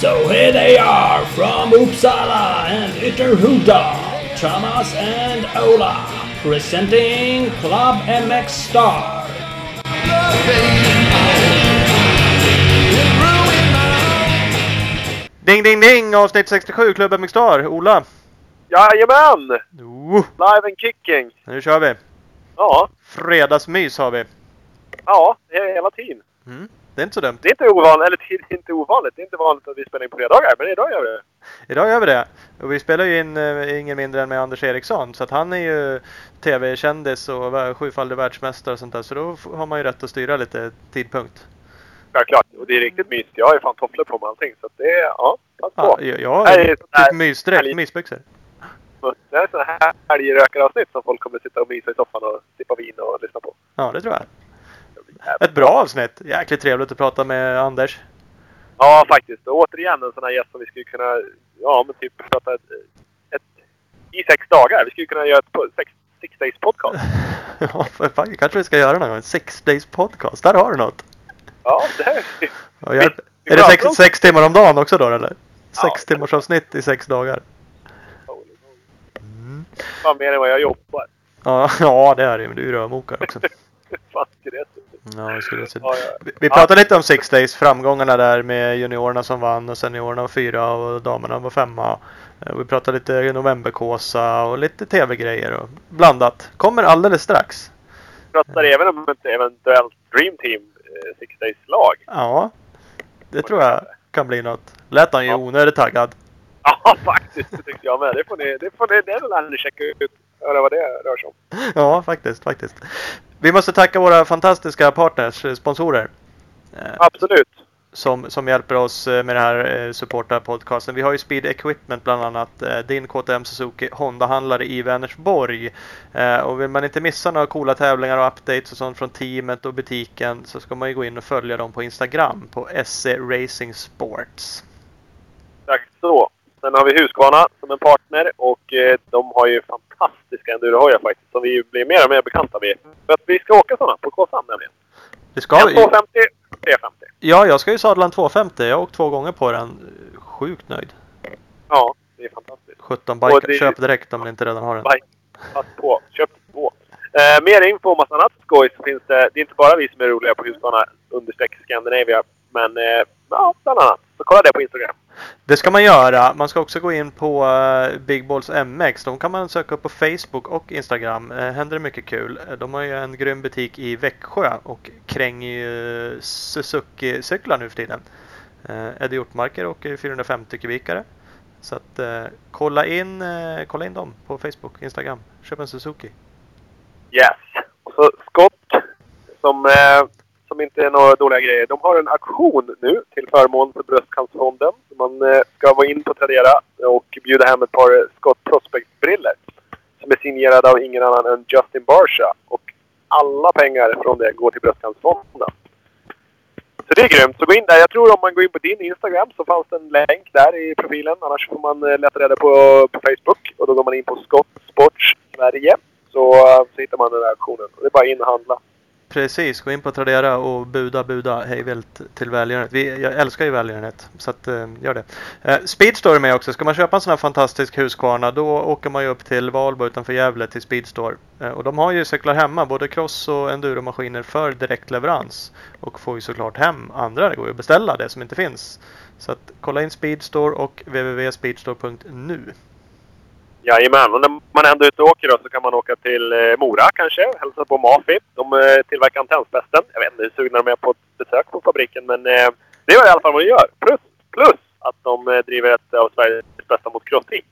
So here they are from Uppsala and Ytterhuda, Thomas and Ola, presenting Club MX Star. Ding ding ding! Avsnitt 67, Club MX Star, Ola! Jajamän! Oh, Live and kicking! nu kör vi! Ja, Fredagsmys har vi. ja, det är hela tiden. Mm, det är inte så dumt. Det är inte ovanligt, eller det är inte ovanligt. Det är inte vanligt att vi spelar in på fredagar, men idag gör vi det. Idag gör vi det. Och vi spelar ju in eh, ingen mindre än med Anders Eriksson. Så att han är ju tv-kändis och sjufaldig världsmästare och sånt där. Så då har man ju rätt att styra lite tidpunkt. Självklart. Och det är riktigt mysigt. Jag har ju fan tofflor på mig allting. Så att det är, ja, pass Ja, på. jag jag har här- typ mysdräkt, mysbyxor. Det är sådana här helgrökaravsnitt som folk kommer sitta och mysa i soffan och sippa vin och lyssna på. Ja, det tror jag. Ett bra avsnitt. Jäkligt trevligt att prata med Anders. Ja, faktiskt. Och återigen en sån här gäst som vi skulle kunna, ja men typ prata ett, ett, i sex dagar. Vi skulle kunna göra ett sex, six days podcast. Ja, för fan, kanske vi ska göra någon gång. Six days podcast. Där har du något. Ja, det här Vi- vi är det sex, sex timmar om dagen också då eller? Ja. Sex timmars avsnitt i sex dagar. Fan mer än vad jag jobbar. Ja, ja det är det. Men du är ju rörmokare också. Fan. Ja, det skulle. Ja, ja. Vi, vi pratade lite om Six Days, framgångarna där med juniorerna som vann och seniorerna var fyra och damerna var femma. Eh, Vi pratade lite novemberkåsa och lite tv-grejer och blandat. Kommer alldeles strax. pratar även om ett eventuellt Dream Team eh, Six Days-lag. Ja, det tror jag kan bli något. Lät han ju Ja. onödigt taggad. Ja, faktiskt. Det tyckte jag med. Det får ni, det får ni, det lär ni checka ut. Höra vad det rör sig om. Ja, faktiskt, faktiskt. Vi måste tacka våra fantastiska partners, eh, sponsorer. eh, Absolut. som, som hjälper oss eh, med det här eh, supporta podcasten. Vi har ju Speed Equipment bland annat, din KTM Suzuki Honda-handlare i Vänersborg. Och vill man inte missa några coola tävlingar och updates och sånt från teamet och butiken så ska man ju gå in och följa dem på Instagram på SC Racing Sports. Tack så. Sen har vi Husqvarna som en partner och eh, de har ju fantastiska endurohojar faktiskt som vi blir mer och mer bekanta med. För att vi ska åka sådana på Kåsan nämligen. Det ska, En 250, 350. ja, jag ska ju sadla en 250. Jag har åkt två gånger på den. Sjukt nöjd. Ja, det är fantastiskt. 17 Och bikar. det- Köp direkt om ni inte redan har den. Pass på. Köp två. Eh, mer info och massa annat skoj så finns det. Det är inte bara vi som är roliga på Husqvarna understreck Scandinavia. Men eh, ja, bland annat. Så kolla det på Instagram. Det ska man göra. Man ska också gå in på eh, Big Balls MX. De kan man söka upp på Facebook och Instagram. Eh, händer det mycket kul. Eh, De har ju en grym butik i Växjö och kränger ju Suzuki-cyklar nu för tiden. Eddie Hjortmarker åker 450 kubikare. Så att kolla, in, kolla in dem på Facebook och Instagram. Köp en Suzuki. Yes. Och så Scott, som, som inte är några dåliga grejer. De har en aktion nu till förmån för Bröstcancerfonden. Man eh, ska vara in på Tradera och bjuda hem ett par Scott Prospect-briller. Som är signerade av ingen annan än Justin Barsha. Och alla pengar från det går till Bröstcancerfonden. Så det är grymt. Så gå in där. Jag tror om man går in på din Instagram så fanns det en länk där i profilen. Annars får man eh, leta reda på, på Facebook. Och då går man in på Scott Sports Sverige. Så, eh, så hittar man den här aktionen. Och det är bara in och handla. Precis, gå in på Tradera och buda, buda hej vilt till välgörenhet. Vi, jag älskar ju välgörenhet, så att, eh, gör det. Eh, Speedstore är med också. Ska man köpa en sån här fantastisk Husqvarna då åker man ju upp till Valbo utanför Gävle till Speedstore. Eh, och de har ju cyklar hemma, både cross och enduromaskiner för direktleverans. Och får ju såklart hem andra. Det går ju att beställa det som inte finns. Så att kolla in Speedstore och www.speedstore.nu. Jajamän. Och när man ändå är ute och åker då, så kan man åka till eh, Mora kanske. Hälsa på Mafi. De eh, tillverkar antennspesten. Jag vet inte hur sugna de är på ett besök på fabriken. Men eh, det är i alla fall vad de gör. Plus, plus att de eh, driver ett av Sveriges bästa motocrossteam.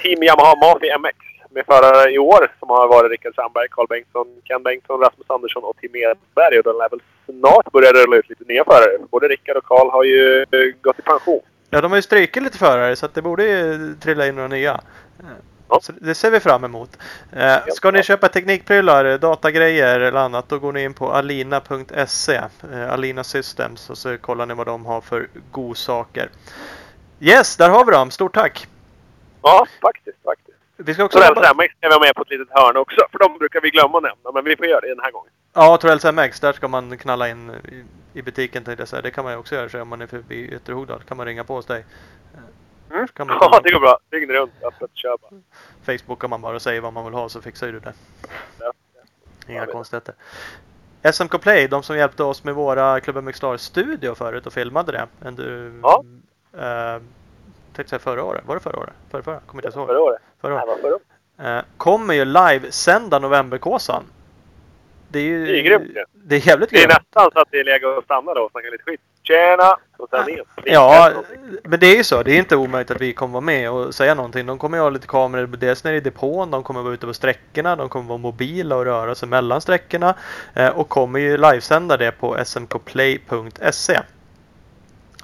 Team Team Yamaha Mafi MX. Med förare i år som har varit Rickard Sandberg, Carl Bengtsson, Ken Bengtsson, Rasmus Andersson och Tim Edberg. Och de lär väl snart börja rulla ut lite nya förare. Både Rickard och Carl har ju eh, gått i pension. Ja, de har ju strykit lite förare så att det borde ju trilla in några nya. Ja. Så det ser vi fram emot. Eh, ska ni köpa teknikprylar, datagrejer eller annat då går ni in på alina.se, eh, Alina Systems och så kollar ni vad de har för godsaker. Yes, där har vi dem. Stort tack! Ja, faktiskt, faktiskt. Vi ska också... Torells MX ska vi ha med på ett litet hörn också, för de brukar vi glömma nämna. Men vi får göra det den här gången. Ja, Torells MX. Där ska man knalla in i, butiken tänkte jag säga. Det kan man ju också göra så om man är förbi Ytterhogdal. kan man ringa på hos dig. Mm. Kan man Ja, det går bra. Dygn runt, öppet köpa. Facebookar man bara och säger vad man vill ha så fixar du det. Ja. Inga Ja, konstigheter. SMK Play, de som hjälpte oss med våra Club MX studio förut och filmade det. Du, Ja. Eh, tänkte säga förra året. Var det förra året? Förra, förra? Kommer inte ens Förra ihåg. året. Förra året. var förra året. Eh, kommer ju live-sända Novemberkåsan. Det är ju... Det är grymt ju. Det är jävligt Det är grymt. nästan så att det är läge att stanna då och snacka lite skit. Tjena! Och sen. Ja, men det är ju så. Det är inte omöjligt att vi kommer vara med och säga någonting. De kommer ju ha lite kameror dels nere i depån, de kommer vara ute på sträckorna, de kommer vara mobila och röra sig mellan sträckorna eh, och kommer ju livesända det på smkplay.se.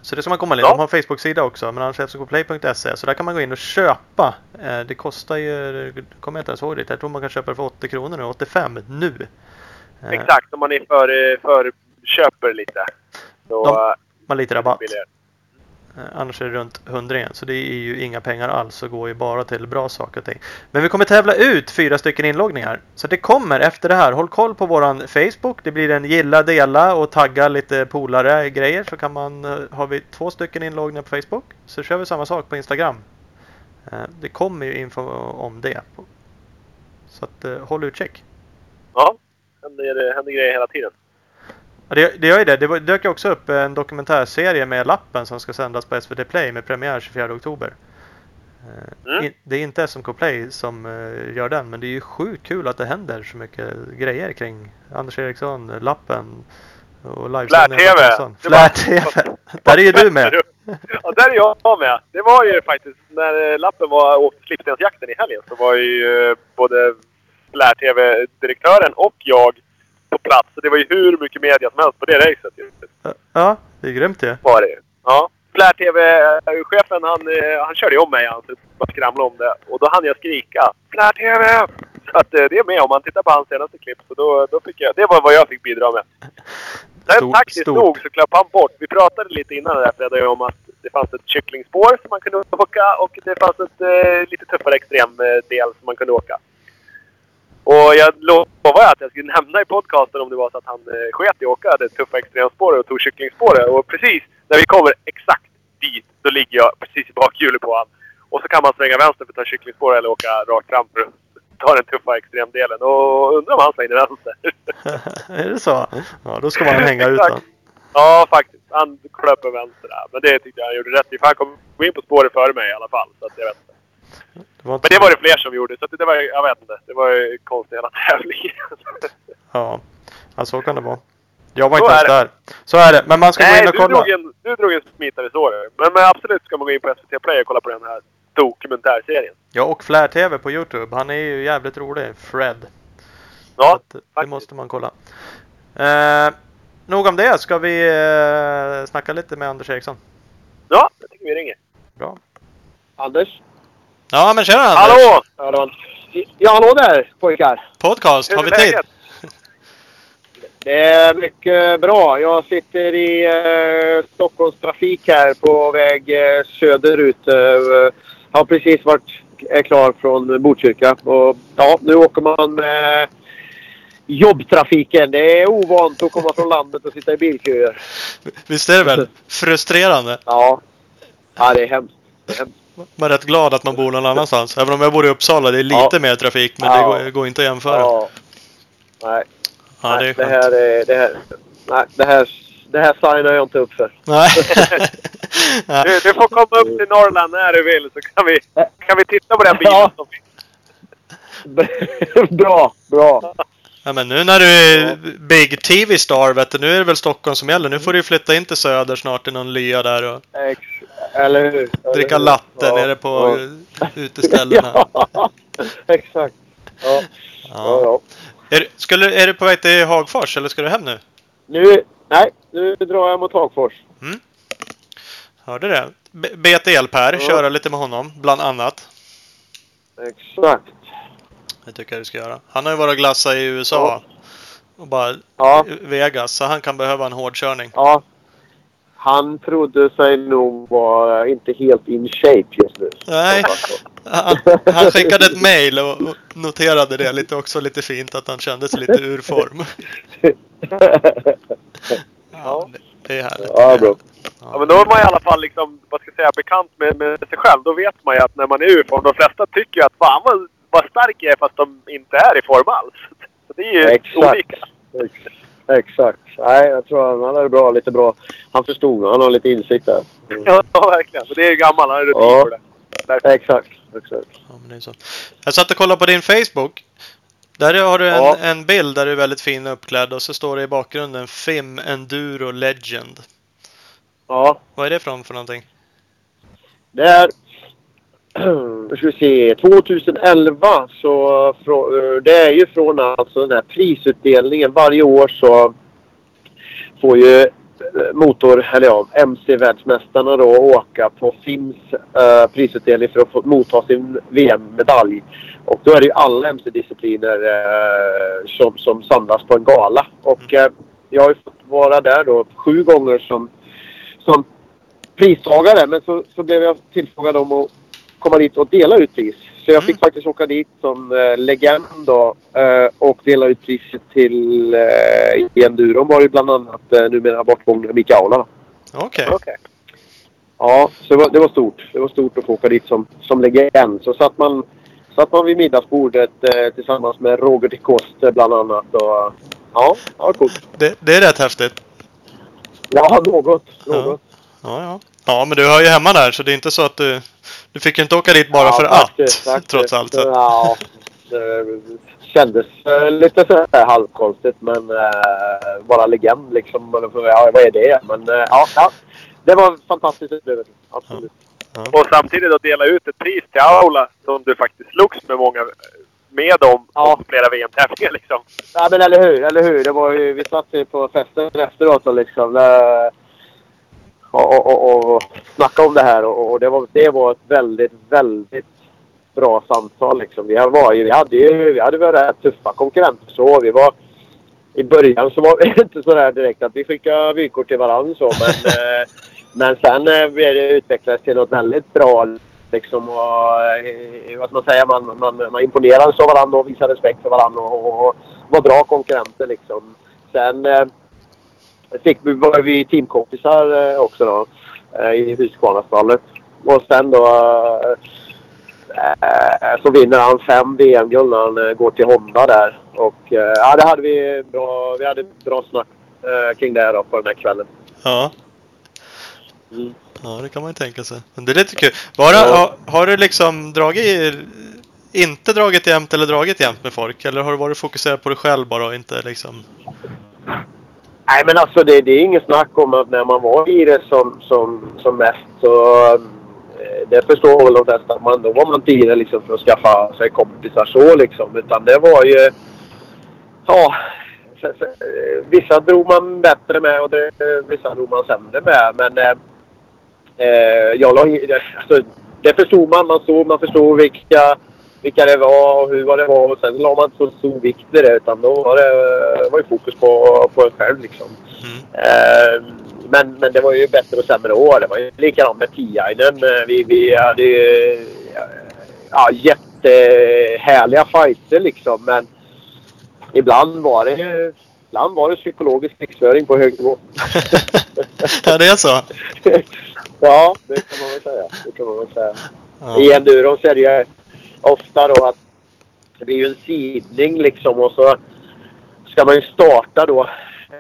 Så det ska man komma in. Ja. De har en Facebook-sida också, men annars smkplay.se. Så där kan man gå in och köpa. Eh, Det kostar ju, kommer jag inte ens ihåg det, jag tror man kan köpa det för 80 kronor nu, 85 nu. Eh, Exakt, om man är för, för köper lite. Så De- eh, Man lite rabatt. Eh, Annars är det runt 100 igen, så det är ju inga pengar alls och går ju bara till bra saker och ting. Men vi kommer tävla ut fyra stycken inloggningar. Så det kommer efter det här. Håll koll på våran Facebook. Det blir en gilla, dela och tagga lite polare grejer så kan man, eh, har vi två stycken inloggningar på Facebook så kör vi samma sak på Instagram. Eh, Det kommer ju info om det. Så att eh, håll utkik. Ja, händer, händer grejer hela tiden. Ja, det, det gör ju det. Det dök också upp en dokumentärserie med lappen som ska sändas på SVT Play med premiär 24 oktober. Eh, Mm. Det är inte SMK Play som eh, gör den men det är ju sjukt kul att det händer så mycket grejer kring Anders Eriksson, lappen och livesändningar. Flär-TV. Flär-TV! Där är ju du med! Ja, där är jag med. Det var ju faktiskt när eh, lappen var åkte Slipstensjakten i helgen så var ju både Flär-TV-direktören och jag på plats. Så det var ju hur mycket media som helst på det racet. Ja, det är grymt ju. Var det. Ja. Flär-TV-chefen han, eh, han körde ju om mig. Han bara skramlade om det. Och då hann jag skrika Flär-TV! Så att eh, det är med om man tittar på hans senaste klipp. Så då, då fick jag, det var vad jag fick bidra med. Sen Stort- taktiskt stort. nog så klappade han bort. Vi pratade lite innan det där Fredde, om att det fanns ett kycklingspår som man kunde åka och det fanns ett eh, lite tuffare extremdel som man kunde åka. Och jag lovade att jag skulle nämna i podcasten om det var så att han eh, sket i att åka det tuffa extremspåret och tog kycklingspåret. Och precis när vi kommer exakt dit, då ligger jag precis i bakhjulet på honom. Och så kan man svänga vänster för att ta kycklingspåret eller åka rakt fram för att ta den tuffa extremdelen. Och undrar om han svängde vänster. är det så? Ja, då ska man hänga ut den. Ja, faktiskt. Han klöp en vänster där. Men det tyckte jag han gjorde rätt i. För han kom in på spåret före mig i alla fall. Så att jag vet inte. Det var inte Men det var det fler som gjorde. Så det var, jag vet inte. Det var ju konstigt hela tävlingen. Ja, ja så kan det vara. Jag var Så inte ens där. Så är det. Men man ska gå Nej, in och du kolla. drog, en, du drog en smitare så. Men, men absolut ska man gå in på SVT Play och kolla på den här dokumentärserien. Ja, och Flär TV på Youtube. Han är ju jävligt rolig. Fred. Ja, att, det måste man kolla. Eh, nog om det. Ska vi eh, snacka lite med Anders Eriksson? ja jag tycker vi ringer. Bra. Anders? Ja, men tjena Anders! Hallå! Ja, det var... ja hallå där pojkar! Podcast, har vi tid? Det är mycket bra. Jag sitter i eh, Stockholmstrafik här på väg eh, söderut. Eh, har precis varit är klar från Botkyrka. Och, ja, nu åker man med jobbtrafiken. Det är ovant att komma från landet och sitta i bilköer. Visst är det väl frustrerande? Ja, ja det är hemskt. Det är hemskt. Man är rätt glad att man bor någon annanstans. Även om jag bor i Uppsala. Det är lite Ja. mer trafik, men Ja. det går, går inte att jämföra. Ja, Ja. Nej, det är nej, det här är... Det här, nej, det här, det här signar jag inte upp för. Nej. Du, du får komma upp till Norrland när du vill så kan vi, kan vi titta på den bilen Ja. som finns. bra, bra. Ja, men nu när du är Big TV Star, vet du, nu är det väl Stockholm som gäller. Nu får du flytta in till Söder snart i någon lya där och Ex, eller hur? Dricka latte Ja, nere på ja. uteställena. Ja, exakt. Ja, ja. Ja. Är, skulle, är du på väg till Hagfors eller ska du hem nu? Nu, nej, nu drar jag mot Hagfors. Hörde det? BTL-Per, köra lite med honom, bland annat. Exakt. Det tycker jag du ska göra. Han har ju varit glassa i USA. Och bara Ja, Vegas, så han kan behöva en hård körning. ja. Han trodde sig nog vara inte helt in shape just nu. Nej. Han, han skickade ett mail och noterade det lite också lite fint att han kände sig lite ur form. Ja, det- är härligt. Ja, bra. Ja, men då är man i alla fall liksom, vad ska jag säga, bekant med, med sig själv. Då vet man ju att när man är ur form, de flesta tycker ju att fan vad, vad stark jag är fast de inte är i form alls. Så det är ju Exakt. olika. Ex- Exakt. Nej, jag tror han, han är bra. Lite bra. Han förstod. Han har lite insikt där. Mm. Ja, verkligen. Det är ju gammal, han är rutin Ja. på det. Därför. Exakt. Exakt. Ja, men det är så. Jag satt och kollade på din Facebook. Där har du en, Ja. en bild där du är väldigt fin och uppklädd och så står det i bakgrunden FIM Enduro Legend. Ja. Vad är det från för någonting? Det är... Nu ska vi se. 2011 så... frå- Det är ju från alltså den här prisutdelningen. Varje år så får ju eh, motor, eller ja, MC-världsmästarna då åka på FIMs eh, prisutdelning för att få motta sin VM-medalj. Och då är det ju alla MC-discipliner eh, som, som samlas på en gala. Och eh, jag har ju fått vara där då sju gånger som, som pristagare. Men så, så blev jag tillfrågad om att komma dit och dela ut pris. Så jag fick faktiskt åka dit som eh, legend då, eh, och dela ut priset till eh, i enduron var det bland annat eh, numera bortgångne Mika Aula. då. Okej. Okej. Ja, så det var, det var stort. Det var stort att få åka dit som, som legend. Så satt man, satt man vid middagsbordet eh, tillsammans med Roger de Coste bland annat. Och, ja, ja, coolt. Det, det är rätt häftigt. Ja, något. något. Ja, ja. Ja, men du hör ju hemma där så det är inte så att du... Du fick ju inte åka dit bara Ja, för faktiskt, att. faktiskt. Trots allt. Så. Ja, det kändes eh, lite så här halvkonstigt men eh, bara legend liksom. Ja, vad är det? Men eh, ja, ja, det var en fantastisk upplevelse. Absolut. Och samtidigt att dela ut ett pris till Aula som du faktiskt slogs med många med dem Ja. på flera VM-tävlingar liksom. Ja, men eller hur, eller hur. Det var ju, vi satt ju på festen efteråt och liksom... eh, och, och, och, snacka om det här och, och det, var, det var ett väldigt, väldigt bra samtal liksom. Vi var ju, vi hade ju, vi hade varit rätt tuffa konkurrenter så. Vi var... I början så var det inte så där direkt att vi skickade eh, vykort till varandra så men... Eh, men sen eh, blev det utvecklades till något väldigt bra liksom och... Vad ska man säga? Man, man, man imponerades av varandra och visade respekt för varandra och, och, och var bra konkurrenter liksom. Sen eh, fick vi, var vi teamkompisar eh, också då eh, i Husqvarnastallet. Och sen då eh, så vinner han fem VM-guld när han går till Honda där. Och ja, det hade vi bra, vi hade bra snack kring det då på den här kvällen. Ja. Mm. Ja, det kan man ju tänka sig. Men det är lite kul. Det, Ja. har, har du liksom dragit inte dragit jämt eller dragit jämt med folk? Eller har du varit fokuserad på dig själv bara och inte liksom... Nej men alltså det, det är inget snack om att när man var i det som, som, som mest så... Eh, det förstår väl de flesta. att Man, då var man inte i det liksom för att skaffa sig kompisar så liksom. Utan det var ju... Ja... Eh, vissa drog man bättre med och det, vissa drog man sämre med. Men... Eh, eh jag la, det- alltså, det förstod man. Man såg, man förstod vilka, vilka det var och hur vad det var. Och sen la man inte så stor vikt vid det. Utan då var det, var ju fokus på, på en själv liksom. Mm. Eh, men, men det var ju bättre och sämre år. Det var ju likadant med Tiainen. Eh, Vi, vi hade ju ja, jättehärliga fighter liksom. Men ibland var det, ibland var det psykologisk krigsföring på hög nivå. ja, det är så? ja, det kan man väl säga. Det kan man väl säga. Ja. I enduron så är det ju ofta då att det blir ju en sidning liksom och så ska man ju starta då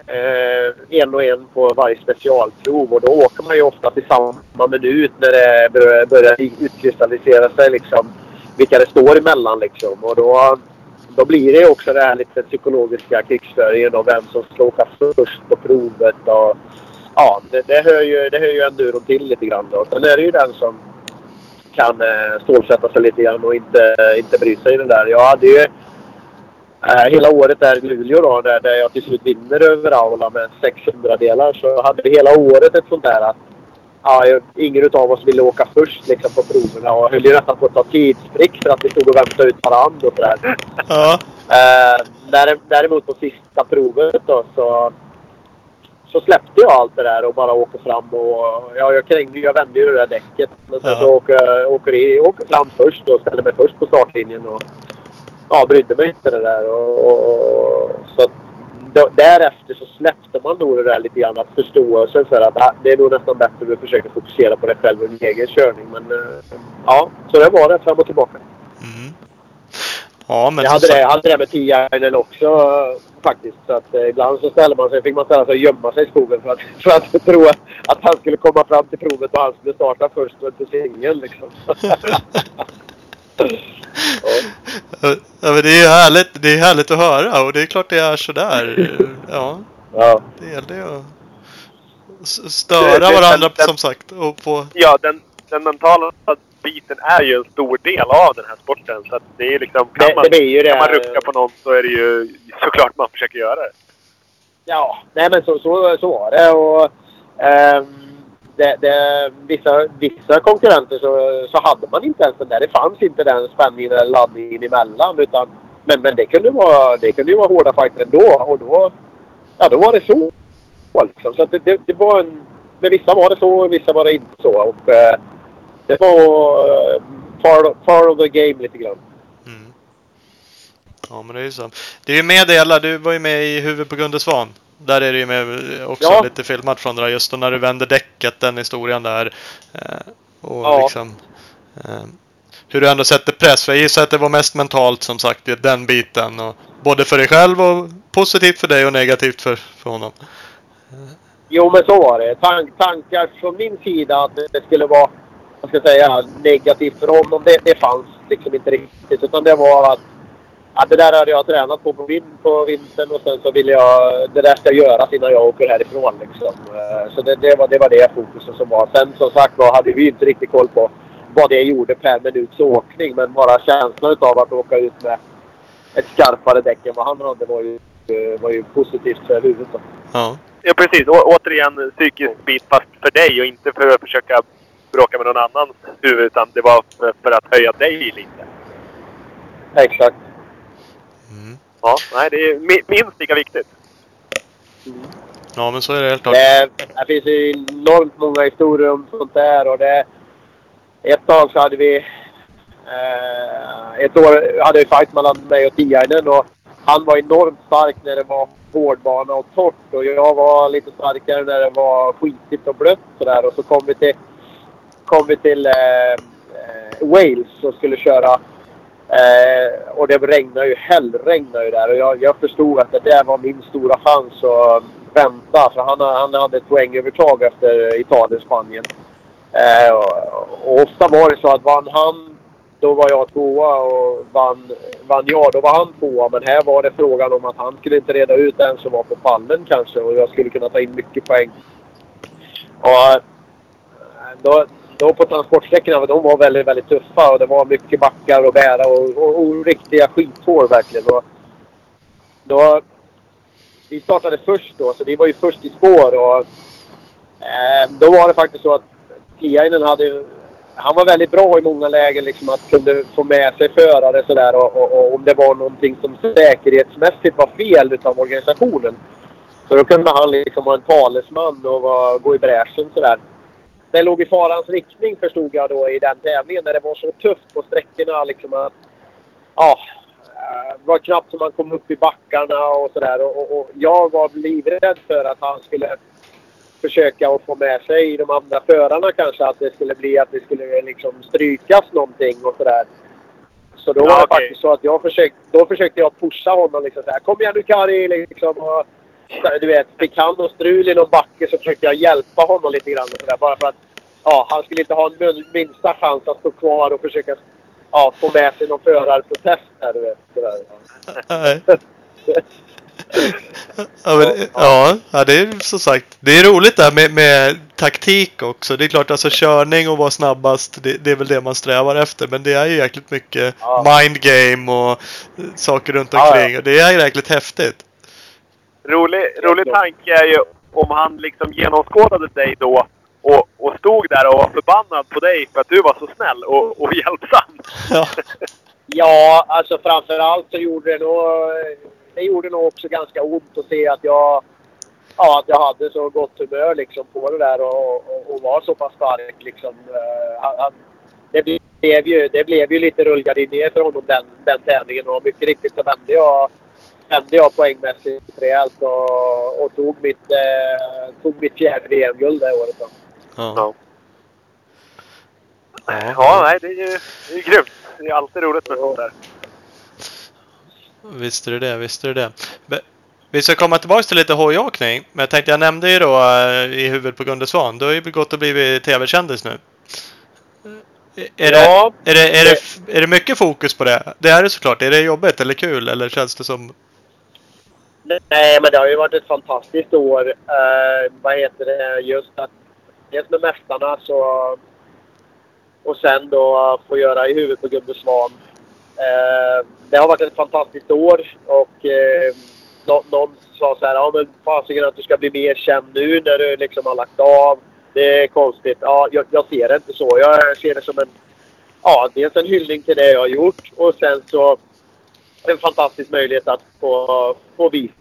eh, en och en på varje specialprov och då åker man ju ofta till samma minut när det börjar, börjar utkristallisera sig liksom vilka det står emellan liksom och då, då blir det ju också det här lite psykologiska krigsföringen och vem som ska åka först på provet och ja, det, det hör ju, det hör ju enduron till lite grann då. Sen är det ju den som kan eh, stålsätta sig lite grann och inte, inte bry sig i det där. Jag hade ju eh, hela året där i Luleå då, där, där jag till slut vinner över Aula med 600 delar så hade vi hela året ett sånt där att ja, ingen utav oss ville åka först liksom, på proverna och höll ju nästan på att ta tidsprick för att vi stod och väntade ut varandra och sådär. Ja. Eh, där- däremot på sista provet då så, så släppte jag allt det där och bara åker fram och ja, jag krängde Jag vände ju det där däcket. Men sen Ja. så åker, åker, i, åker fram först och ställer mig först på startlinjen och ja, brydde mig inte det där. Och, och, så då, därefter så släppte man nog det där lite grann. Att förståelsen för att ah, det är nog nästan bättre att du försöker fokusera på dig själv och din egen körning. Men eh, ja, så det var det fram och tillbaka. Mm. Ja, men Jag hade det, sagt- jag hade det med Tiainen också faktiskt. Så att, eh, ibland så ställde man sig, fick man ställa sig och gömma sig i skogen för att, för att tro att, han skulle komma fram till provet och han skulle starta först och inte singeln liksom. ja. Ja, men det är härligt, det är härligt att höra och det är klart det är sådär. Ja, ja. det gäller att störa varandra som sagt. Och på, Ja, den, den mentala biten är ju en stor del av den här sporten. Så att det är liksom, kan, Det- man, det blir ju det. kan man rucka på någon så är det ju såklart man försöker göra det. Ja, nej men så, så, så var det. Och, ehm, det, det, vissa, vissa konkurrenter så, så hade man inte ens den där. Det fanns inte den spänningen eller laddningen emellan. Utan, men, men det kunde vara, det kunde ju vara hårda fighter ändå. Och då, ja, då var det så. Liksom. Så det, det, det var en, med vissa var det så och vissa var det inte så. Och, eh, det var uh, part, part of the game lite grann. mm. Ja, men det är ju så. Det är ju med det alla, du var ju med i Huvud på Gunde Svan. Där är det ju med också Ja. lite filmat från det där, just när du vänder däcket, den historien där. Eh, och Ja. liksom eh, hur du ändå sätter press. För jag gissar att det var mest mentalt som sagt, i den biten. Och, både för dig själv och positivt för dig och negativt för, för honom. Jo, men så var det. Tank, tankar från min sida att det skulle vara vad ska jag säga, negativt för honom, det, det fanns liksom inte riktigt. Utan det var att, att det där hade jag tränat på på, vin, på vintern och sen så ville jag... Det där ska göras innan jag åker härifrån liksom. Eh, Så det, det, var, det var det fokuset som var. Sen som sagt var hade vi inte riktigt koll på vad det gjorde per minuts åkning. Men bara känslan av att åka ut med ett skarpare däck än vad han hade var ju, eh, var ju positivt för huvudet. Då. Ja. Ja, precis. Å, återigen psykisk bit fast för dig och inte för att försöka bråka med någon annans huvud. Utan det var för, för att höja dig lite. Exakt. Mm. Ja, nej, det är mi- minst lika viktigt. ja, men så är det helt klart. Det, det finns ju enormt många historier om sånt där. Och det, ett tag så hade vi... Eh, ett år hade vi fight mellan mig och Tiainen. Och han var enormt stark när det var hårdbana och torrt. Och jag var lite starkare när det var skitigt och blött. Så där. Och så kom vi till, kom vi till eh, eh, Wales och skulle köra. Eh, och det regnade ju, hällregnade ju där. Och jag, jag förstod att det där var min stora chans att vänta. För han, han hade ett poängövertag efter Italien Spanien. Eh, och, och ofta var det så att vann han, då var jag tvåa. Och vann, vann jag, då var han tvåa. Men här var det frågan om att han skulle inte reda ut en som var på pallen kanske. Och jag skulle kunna ta in mycket poäng. Och eh, då, då på transportsträckorna, de var väldigt, väldigt tuffa och det var mycket backar att bära och, och, och riktiga skithår verkligen. Och då, vi startade först då, så vi var ju först i spår och eh, då var det faktiskt så att Tiainen hade han var väldigt bra i många lägen liksom att kunde få med sig förare sådär och, och, och om det var någonting som säkerhetsmässigt var fel utav organisationen. Så då kunde han liksom vara en talesman och var, gå i bräschen sådär. Det låg i farans riktning förstod jag då i den tävlingen när det var så tufft på sträckorna liksom att... Ja. eh, Det var knappt som man kom upp i backarna och sådär. Och, och, och jag var livrädd för att han skulle försöka att få med sig de andra förarna kanske. Att det skulle bli att det skulle liksom strykas någonting och sådär. Så då Ja, var det okej. faktiskt så att jag försökte, då försökte jag pusha honom liksom så här. Kom igen nu Kari! Liksom, och, du vet, fick han och strul i någon backe så försökte jag hjälpa honom lite grann. Och där, bara för att ja, han skulle inte ha minsta chans att stå kvar och försöka ja, få med sig någon förarprotest här. Du vet, så där. Nej. Ja, men, ja, ja, det är som sagt. Det är roligt där med, med taktik också. Det är klart alltså körning och vara snabbast. Det, det är väl det man strävar efter. Men det är ju jäkligt mycket Ja. mind game och eh, saker runt Ja, omkring. Och det är jäkligt häftigt. Rolig, rolig tanke är ju om han liksom genomskådade dig då och, och stod där och var förbannad på dig för att du var så snäll och, och hjälpsam. Ja. Ja, alltså framförallt så gjorde det nog... Det gjorde nog också ganska ont att se att jag... ja, att jag hade så gott humör liksom på det där och, och, och var så pass stark. Liksom. Eh, han, han, det, blev ju, det blev ju lite rullgardiner för honom den, den tävlingen och mycket riktigt så vände jag, vände jag poängmässigt rejält och, och tog, mitt, eh, tog mitt fjärde VM-guld det året. Då. Ja. Ja. ja, nej, det är ju det är grymt. Det är alltid roligt med sånt där. Visst är det det, visst är det det. Be- Vi ska komma tillbaka till lite hojåkning. Men jag tänkte, jag nämnde ju då eh, i huvudet på Gunde Svan. Du har ju gått och blivit tv-kändis nu. Är, det, Ja, är, det, är, det, är det mycket fokus på det? Det är det såklart. Är det jobbigt eller kul? Eller känns det som... Nej, men det har ju varit ett fantastiskt år. Eh, vad heter det? Just att dels med Mästarna så... Och sen då få göra i huvudet på Gubbe Svan. Eh, det har varit ett fantastiskt år och eh, nå, någon sa så här, ja men fasiken att du ska bli mer känd nu när du liksom har lagt av. Det är konstigt. Ja, jag, jag ser det inte så. Jag ser det som en, ja, dels en hyllning till det jag har gjort och sen så en fantastisk möjlighet att få, få visa,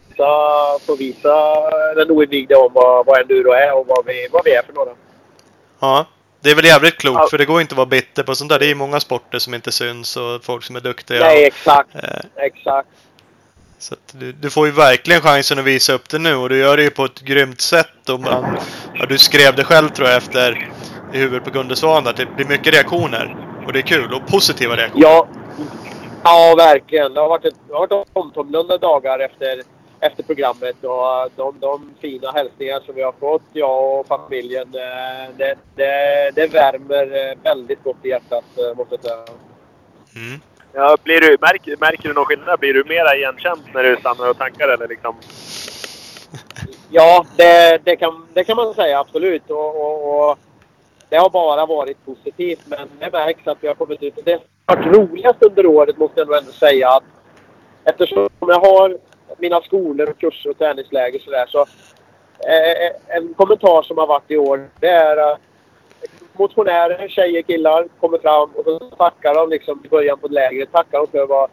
få visa den oinvigde om vad, vad enduro är och vad vi, vad vi är för några. Ja. Det är väl jävligt klokt Ja. för det går inte att vara bitter på sånt där. Det är ju många sporter som inte syns och folk som är duktiga. Nej, exakt. Eh, Exakt. Så du, du får ju verkligen chansen att visa upp det nu och du gör det ju på ett grymt sätt. Och man, ja, du skrev det själv tror jag efter i huvudet på Gunde Svan att det blir mycket reaktioner. Och det är kul och positiva reaktioner. Ja, ja verkligen. Det har varit, ett, det har varit omtumlande dagar efter, efter programmet och de, de fina hälsningar som vi har fått, jag och familjen, eh, det, det, det värmer eh, väldigt gott i hjärtat eh, måste jag säga. Mm. Ja, blir du, märker, märker du någon skillnad? Blir du mera igenkänd när du stannar och tankar eller liksom? Ja, det, det, kan, det kan man säga absolut. Och, och, och det har bara varit positivt. Men det märks att vi har kommit ut. Det har varit roligast under året måste jag nog ändå säga. Att eftersom jag har mina skolor och kurser och träningsläger så så eh, en kommentar som har varit i år det är att motionärer, tjejer, killar kommer fram och så tackar de liksom i början på lägret. Tackar de för vad,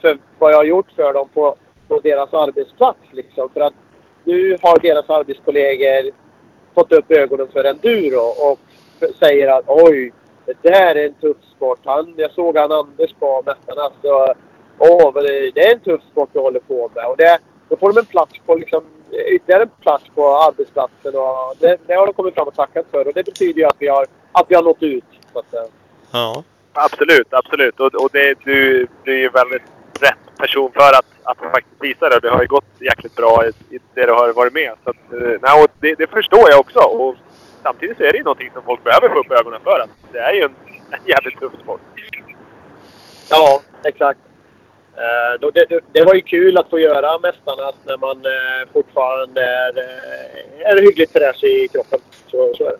för vad jag har gjort för dem på, på deras arbetsplats. Liksom. För att nu har deras arbetskollegor fått upp ögonen för enduro och säger att oj, det där är en tuff sport. Han, jag såg han Anders på Mästarna så åh, det, det är en tuff sport du håller på med. Och det, då får de en plats på liksom, ytterligare en plats på arbetsplatsen och det, det har de kommit fram och tackat för och det betyder ju att vi har, att vi har nått ut. Så att. Ja. Absolut, absolut. Och, och det, du, du är ju väldigt rätt person för att, att faktiskt visa det. Det har ju gått jäkligt bra i, i det du har varit med. Så att, eh, nej, och det, det förstår jag också. Och samtidigt så är det ju någonting som folk behöver få upp ögonen för. Att det är ju en, en jävligt tuff sport. Ja, exakt. Eh, då, det, det, det var ju kul att få göra Mästarna när man eh, fortfarande är, eh, är hyggligt fräsch i kroppen. Så, så är det.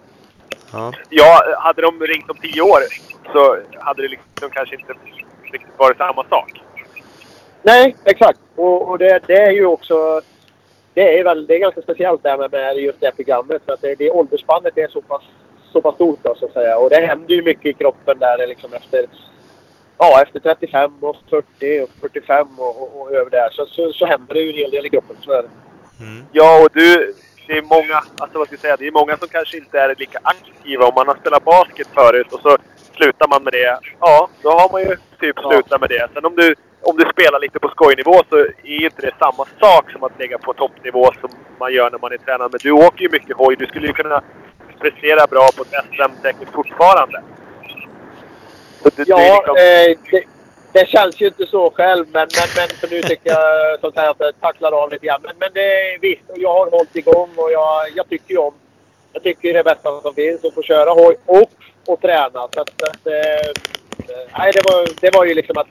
ja. Ja, hade de ringt om tio år så hade det liksom kanske inte riktigt varit samma sak. Nej, exakt. Och, och det, det är ju också... Det är, väl, det är ganska speciellt det här med, med just det programmet. För att det, det åldersspannet är så pass, så pass stort då, så att säga. Och det händer ju mycket i kroppen där liksom efter... Ja, efter 35 och 40 och 45 och, och, och över där så, så, så händer det ju en hel del i kroppen. Så är det. Mm. Ja, och du, det är många, alltså vad ska jag säga, det är många som kanske inte är lika aktiva. Om man har spelat basket förut och så slutar man med det. Ja, då har man ju typ Ja. slutat med det. Sen om du, om du spelar lite på skojnivå så är ju inte det samma sak som att ligga på toppnivå som man gör när man är tränad. Men du åker ju mycket hoj. Du skulle ju kunna prestera bra på ett SM säkert fortfarande. Det, det Ja, liksom, eh, det, det känns ju inte så själv. Men, men, men för nu tycker jag sånt här att jag tacklar av lite grann. Men, men det är visst, jag har hållit igång och jag, jag tycker ju om... Jag tycker det är det bästa som finns att få köra hoj och, och träna. Så att, att, eh, nej, det, var, det var ju liksom att...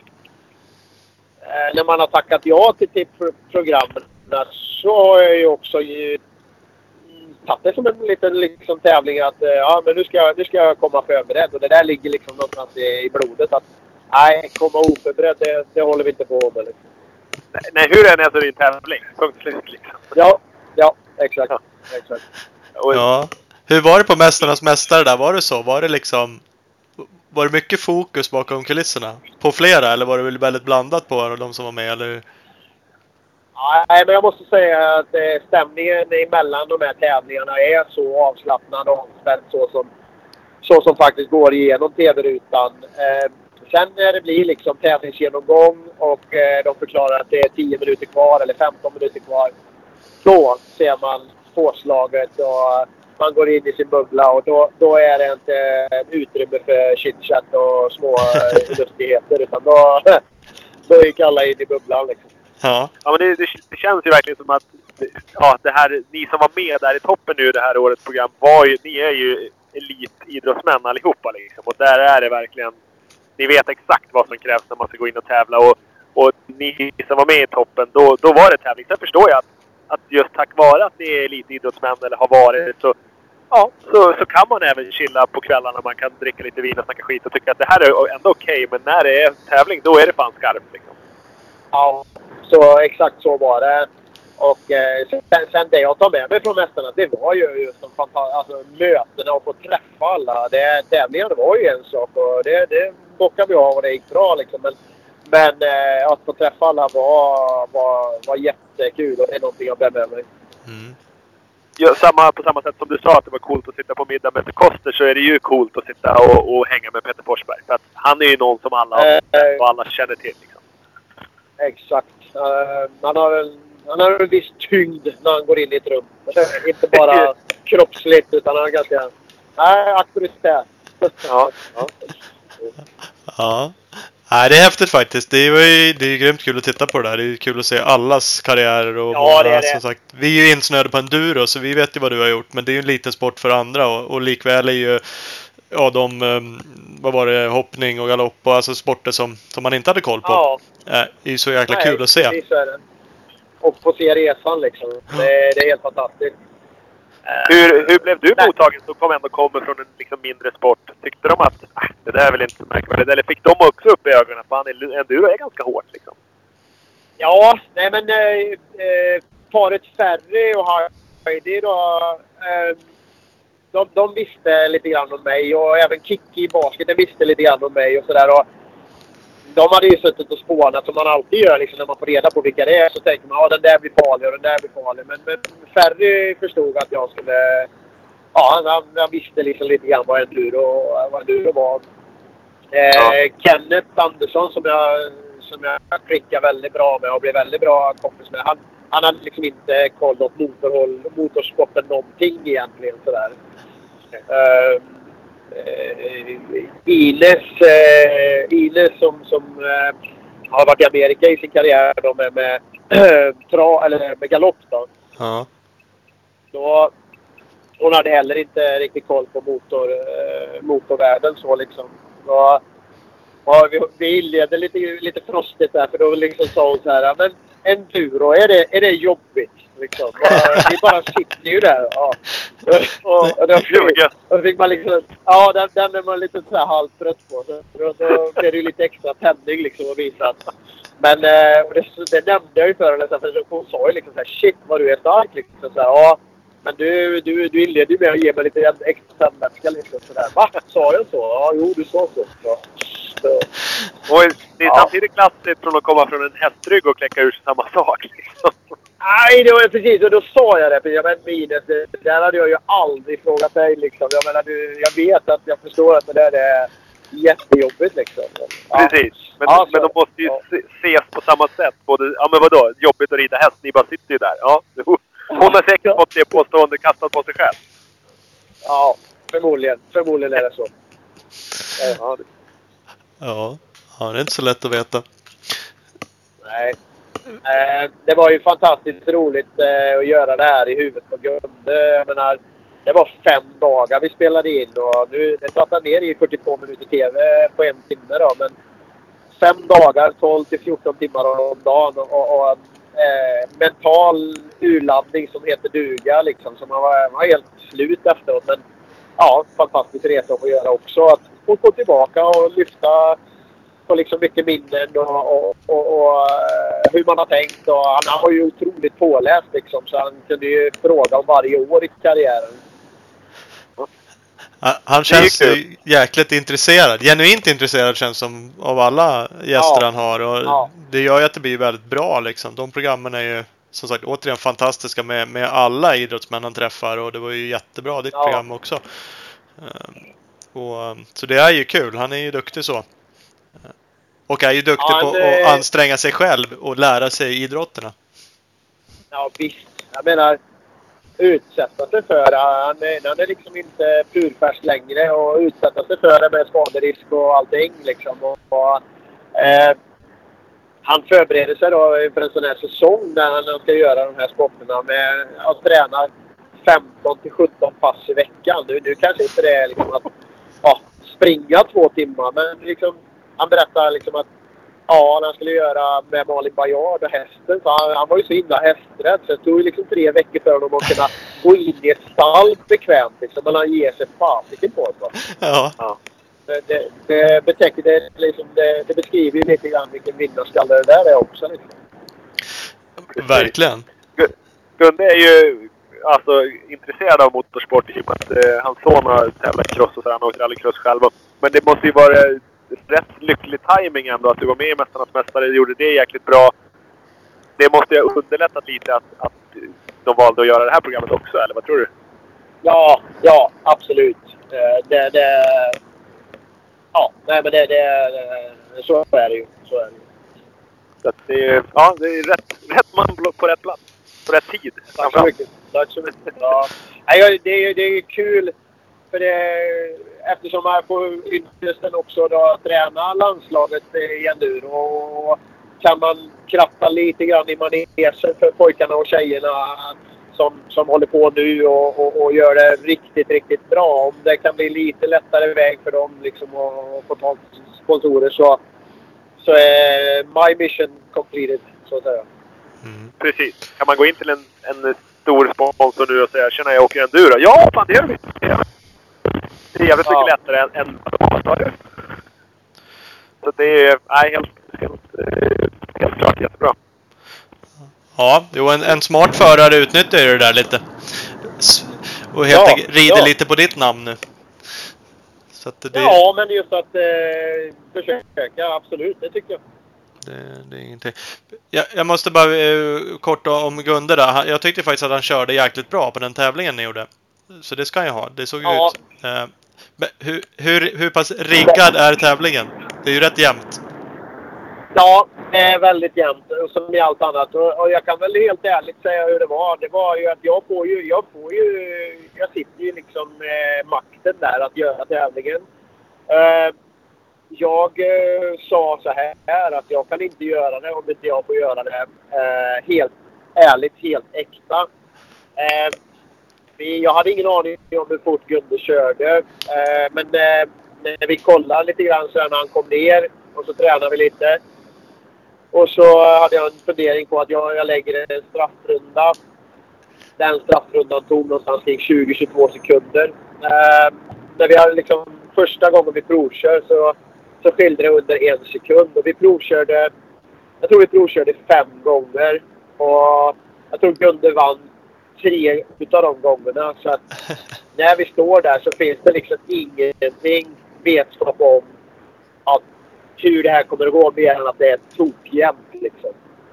Eh, när man har tackat ja till, till pro- programmen så har jag ju också tagit det som en liten liksom, tävling att eh, ja, men nu ska, jag, nu ska jag komma förberedd. Och det där ligger liksom någonstans i, i blodet. att Nej, komma oförberedd, det, det håller vi inte på med. Liksom. nej, hur än är så är det en tävling. Punkt slut liksom. Ja, ja, exakt. exakt. Och, ja. Hur var det på Mästarnas Mästare där? Var det så? Var det liksom... Var det mycket fokus bakom kulisserna? På flera? Eller var det väl väldigt blandat på de som var med? Eller? Nej, men jag måste säga att eh, stämningen emellan de här tävlingarna är så avslappnad och avspänd så som, så som faktiskt går igenom TV-rutan. Eh, sen när det blir liksom tävlingsgenomgång och eh, de förklarar att det är 10 minuter kvar eller 15 minuter kvar. Då ser man påslaget och man går in i sin bubbla och då, då är det inte utrymme för chitchat och små eh, lustigheter utan då, då gick alla in i bubblan liksom. Ja. Ja, men det, det, det känns ju verkligen som att ja, det här, ni som var med där i toppen nu det här årets program, var ju, ni är ju elitidrottsmän allihopa. Liksom. Och där är det verkligen... Ni vet exakt vad som krävs när man ska gå in och tävla. Och, och ni som var med i toppen, då, då var det tävling. Sen förstår jag att, att just tack vare att ni är elitidrottsmän eller har varit så, ja, så, så kan man även chilla på kvällarna. Man kan dricka lite vin och snacka skit och tycka att det här är ändå okej. men när det är tävling, då är det fan skarpt. Liksom. Ja, så exakt så var det. Och eh, sen, sen det jag tar med mig från mästarna, det var ju just de fanta- alltså, mötena och få träffa alla. Det, tävlingarna var ju en sak och det, det bockade vi av och det gick bra liksom. Men, men eh, att få träffa alla var, var, var jättekul och det är någonting jag bär med mig. Mm. Ja, samma, på samma sätt som du sa att det var coolt att sitta på middag med Koster så är det ju coolt att sitta och, och hänga med Peter Forsberg. För att han är ju någon som alla, Eh, och alla känner till. Liksom. Exakt. Uh, han, har en, han har en viss tyngd när han går in i ett rum. Inte bara kroppsligt utan han har ganska... Nej, auktoritär. Ja, ja. Ja. Nej, det är häftigt faktiskt. Det är ju det är grymt kul att titta på det där. Det är kul att se allas karriärer och Ja, det är det. som sagt. Vi är ju insnöade på enduro så vi vet ju vad du har gjort. Men det är ju en liten sport för andra och, och likväl är ju ja, de, ehm, vad var det, hoppning och galopp och alltså sporter som, som man inte hade koll på. Ja, Eh, är ju så jäkla nej, kul att se. precis så är det. Och få se resan liksom. Det, det är helt fantastiskt. Eh, Hur, hur blev du mottagen som kom ändå kommer från en liksom mindre sport? Tyckte de att "Ah, det där är väl inte så märkvärdigt? Eller fick de också upp i ögonen att fan, enduro är ganska hårt liksom? Ja, nej men eh, eh, paret Ferry och Heidi då. Eh, de, de visste lite grann om mig och även Kikki i basketen visste lite grann om mig och sådär. De hade ju suttit och spånat som man alltid gör liksom, när man får reda på vilka det är. Så tänker man ja den där blir farlig och den där blir farlig. Men, men Ferry förstod att jag skulle... Ja, han, han, visste liksom lite grann vad enduro, vad enduro var. Eh, Ja. Kenneth Andersson som jag, som jag klickar väldigt bra med och blev väldigt bra kompis med. Han, han hade liksom inte koll åt motorhåll, motorsporten någonting egentligen sådär. Eh, eh, Ines, eh, Ines som, som eh, har varit i Amerika i sin karriär då med, med, tra, eller med galopp då. Ja. Så hon hade heller inte riktigt koll på motor, motorvärlden så liksom. Så, ja, vi, vi inledde lite, lite frostigt där för då liksom sa hon så här. "Ja, Men enduro, är det, är det jobbigt? Liksom. Vi bara sitter ju där. Ja. Och, och då, Ljuga. då fick man liksom... Ja, den, den är man lite så här halvt trött på. Så, då, då blev det ju lite extra tändning liksom att visa att men eh, det, det nämnde jag ju för henne. sen, För hon sa ju liksom så här, Shit vad du är stark. Liksom, så här, ja, men du, du, du inledde ju med att ge mig lite extra tändvätska. Liksom, så där. Va? Sa jag så? Ja, jo du sa så. så. Och det är Ja. samtidigt klassiskt från att komma från en hästrygg och kläcka ur sig samma sak. Liksom. Nej, det var precis. Och då sa jag det. Jag men Ines, det där hade jag ju aldrig frågat dig. Liksom. Jag menar, du, jag vet att jag förstår att det där är jättejobbigt liksom. Ja. Precis. Men, Ja, så- men de måste ju ja. se- ses på samma sätt. Både, ja men vadå? Jobbigt att rida häst. Ni bara sitter ju där. Ja. Hon har säkert fått det påståendet kastat på sig själv. Ja, förmodligen. Förmodligen är det så. Ja, det- Ja. ja, det är inte så lätt att veta. Nej. Eh, det var ju fantastiskt roligt eh, att göra det här i huvudet på Gunde. Jag menar, det var fem dagar vi spelade in och nu det trappar ner i 42 minuter TV på en timme då. Men fem dagar, 12 till 14 timmar om dagen och, och eh, mental urladdning som heter duga liksom. Så man var, man var helt slut efteråt. Men ja, fantastisk resa att få göra också. Att få gå tillbaka och lyfta på liksom mycket minnen och, och, och, och eh, hur man har tänkt. Och han, han var ju otroligt påläst liksom, så han kunde ju fråga om varje år i karriären. Han- känns jäkligt intresserad. Genuint intresserad känns som av alla gäster Ja. han har. Och Ja. Det gör ju att det blir väldigt bra liksom. De programmen är ju som sagt återigen fantastiska med, med alla idrottsmän han träffar och det var ju jättebra ditt Ja. program också. Ehm, och, ehm, så det är ju kul. Han är ju duktig så. Ehm, Och är ju duktig Ja, på det- att anstränga sig själv och lära sig idrotterna. Ja visst. Jag menar, utsätta sig för. Han är, han är liksom inte purfärsk längre och utsätta sig för det med skaderisk och allting liksom. Och, och, eh, han förbereder sig då inför en sån här säsong där han ska göra de här sporterna med att träna 15 till 17 pass i veckan. Nu, nu kanske inte det är liksom att ja, springa två timmar men liksom, han berättar liksom att Ja, han skulle göra med Malin Baryard och hästen. Så han, han var ju så himla hästrädd så det tog ju liksom tre veckor för honom att kunna gå in i ett stall bekvämt. Liksom, men han ger sig fasiken på det. va. Ja, Det, det, det, betecknar, det, liksom, det, det beskriver ju lite grann vilken vinnarskalle det där är också. Liksom. verkligen. Gu- Gunde är ju alltså, intresserad av motorsport i och med att eh, hans son har tävlat cross och så. Han åker aldrig cross själv. Men det måste ju vara rätt lycklig timing ändå att du var med i Mästarnas Mästare. Du gjorde det jäkligt bra. Det måste ju ha underlättat lite att, att de valde att göra det här programmet också, eller vad tror du? Ja, ja absolut. Eh, Det, det, ja, nej men det, det, så är det ju. Så är det ju. Så att det, är, ja, det är rätt, rätt man på rätt plats. På rätt tid. Tack så mycket. Tack så mycket. Ja. Nej, det, är, det är kul för det, eftersom man får ynnesten också då att träna landslaget i enduro. Och kan man kratta lite grann i manegen för pojkarna och tjejerna som, som håller på nu och, och, och gör det riktigt, riktigt bra. Om det kan bli lite lättare väg för dem liksom att få tag på sponsorer så, så är my mission completed, så att säga. Mm. Precis. Kan man gå in till en, en stor sponsor nu och säga “Tjena, jag åker enduro”? Ja, fan det gör vi! Det jävligt Ja. mycket lättare än, vad de har. Så det är nej, helt, helt, eh, helt klart jättebra. Ja, jo, en, en smart förare utnyttjar ju det där lite. Och helt Ja, rider ja. lite på ditt namn nu. Så att det, Ja, men just att eh, försöka, absolut. Det tycker jag. det, det är ingenting. Jag, jag måste bara eh, kort om Gunde där. Han- Jag tyckte faktiskt att han körde jäkligt bra på den tävlingen ni gjorde. Så det ska ju ha. Det såg Ja. ut. Eh, men hur, hur, hur pass riggad är tävlingen? Det är ju rätt jämnt. Ja, det är väldigt jämnt som i allt annat. Och, och jag kan väl helt ärligt säga hur det var. Det var ju att jag får ju... Jag, får ju, jag sitter ju liksom med makten där att göra tävlingen. Eh, jag eh, sa så här att jag kan inte göra det om inte jag får göra det eh, helt ärligt, helt äkta. Eh, vi, jag hade ingen aning om hur fort Gunde körde. Eh, men eh, när vi kollade lite grann så när han kom ner och så tränade vi lite. Och så hade jag en fundering på att jag, jag lägger en straffrunda. Den straffrundan tog någonstans kring 20-22 sekunder. Eh, när vi hade liksom, första gången vi provkör så, så skilde det under en sekund. Och vi provkörde, jag tror vi provkörde fem gånger. Och jag tror Gunde vann tre utav de gångerna. Så att när vi står där så finns det liksom ingenting vetskap om att hur det här kommer att gå mer än att det är tokjämnt liksom.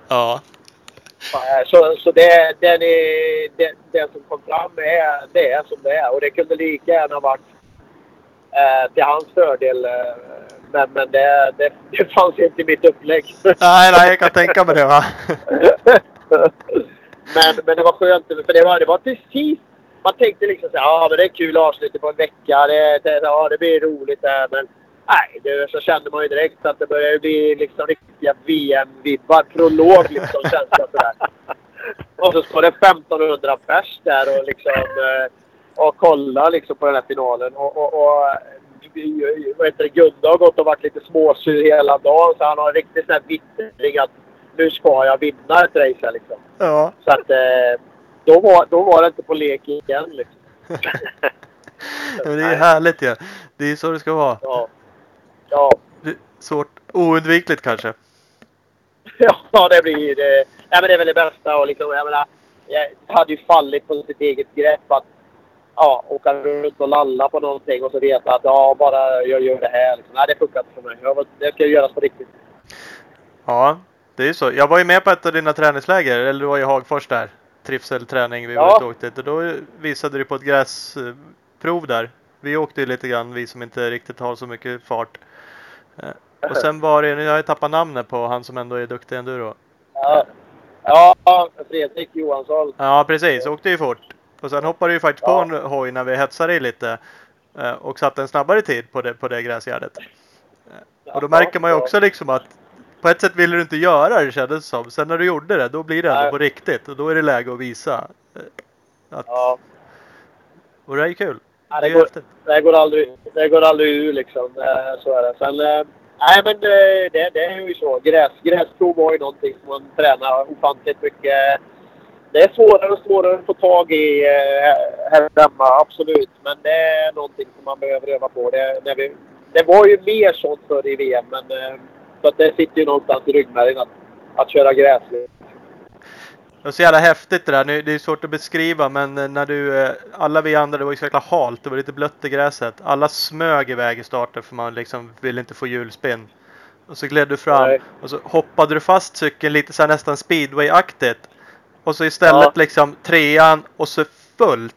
Ja. Så, så det, den, är, det, det som kom fram är, det är som det är. Och det kunde lika gärna varit eh, till hans fördel. Eh, men men det, det, det fanns inte i mitt upplägg. Nej, nej, jag kan tänka mig det va. men, men det var skönt. För det var, det var precis... Man tänkte liksom så här, ja men det är kul avslut på en vecka. Det, det, ja, det blir roligt där. Men nej, det, så kände man ju direkt att det började bli liksom riktiga VM-vibbar. Prolog liksom känslan sådär. Och så står det 1500 pers där och liksom... Eh, och kollar liksom på den här finalen. Och, och, och eh, vad heter det, Gunde har gått och varit lite småsur hela dagen. Så han har en riktigt sån här vittring att nu ska jag vinna ett race här liksom. Ja. Så att eh, då, var, då var det inte på lek igen liksom. Det är härligt ju. Ja. Det är så det ska vara. Ja. Ja. Svårt. Oundvikligt kanske. Ja, det blir det. Ja, men det är väl det bästa. Och liksom, jag, menar, jag hade ju fallit på sitt eget grepp att ja, åka runt och lalla på någonting och så veta att ja, bara jag gör det här. Liksom. Nej, det funkar inte för mig. Jag, det ska göras på riktigt. Ja, det är ju så. Jag var ju med på ett av dina träningsläger, eller du var i Hagfors där. Trivselträning, vi var Ja. ute och åkte dit. Och då visade du på ett gräsprov där. Vi åkte ju lite grann, vi som inte riktigt har så mycket fart. Eh, Och sen var det, nu har jag tappat namnet på han som ändå är duktig enduro. Ja, ja Fredrik Johansson. Ja precis, åkte ju fort. Och sen hoppade du faktiskt Ja. på en hoj när vi hetsade i lite. eh, Och satte en snabbare tid på det, på det gräsgärdet. Och då märker man ju också liksom att på ett sätt ville du inte göra det kändes som. Sen när du gjorde det, då blir det ändå på riktigt. Och då är det läge att visa. eh, Att, Ja, Och det är kul. Ja, Det det, är går, det, går aldrig, det går aldrig ur liksom. Så är det. Sen, eh, nej men eh, det, det är ju så. Gräs, gräsprov var ju någonting som man tränar ofantligt mycket. Det är svårare och svårare att få tag i här hemma, absolut. Men det är någonting som man behöver öva på. Det, när vi, det var ju mer sånt förr i VM, men så att det sitter ju någonstans i ryggmärgen att, att köra gräs. Det var så jävla häftigt det där. Nu, Det är svårt att beskriva men när du, eh, alla vi andra, det var ju så jäkla halt. Det var lite blött i gräset. Alla smög iväg i starten för man liksom ville inte få hjulspinn. Och så gled du fram Nej. och så hoppade du fast cykeln lite så här nästan speedway-aktigt. Och så istället Ja. liksom trean och så fullt.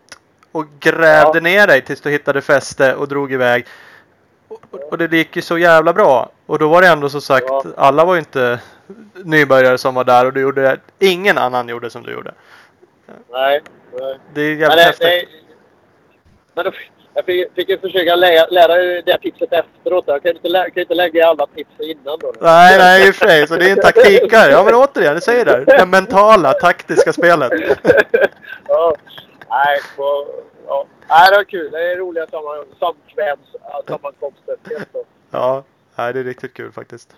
Och grävde Ja. ner dig tills du hittade fäste och drog iväg. Och, det gick ju så jävla bra. Och då var det ändå som sagt, Ja. alla var ju inte nybörjare som var där och du gjorde, ingen annan gjorde som du gjorde. Nej. nej. Det är jävligt det, häftigt. det, men då, jag fick, fick ju försöka lära, lära det tipset efteråt. Jag kan ju inte, lä, kan inte lägga alla tips innan då. Nej, nej, i och för sig. Så det är en taktikare. Ja, men återigen, det säger det. Det mentala, taktiska spelet. ja. Nej, på, ja. Nej, det var kul. Det är roliga sammankomster. Ja, nej, det är riktigt kul faktiskt.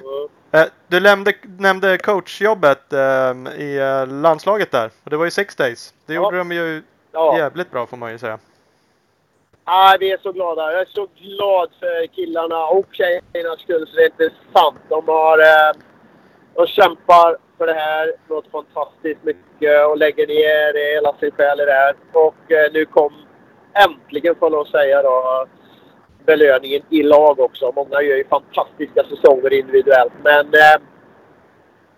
Mm. Eh, Du nämnde, nämnde coachjobbet eh, i eh, landslaget där. Och det var ju Six Days. Det Ja. gjorde de ju Ja. jävligt bra får man ju säga. Nej, vi är så glada. Jag är så glad för killarna och tjejernas skull så det är inte sant. De har... Eh, de kämpar för det här något fantastiskt mycket och lägger ner hela sin själ i det här. Och eh, nu kom äntligen, får jag säga då, belöningen i lag också. Många gör ju fantastiska säsonger individuellt. Men eh,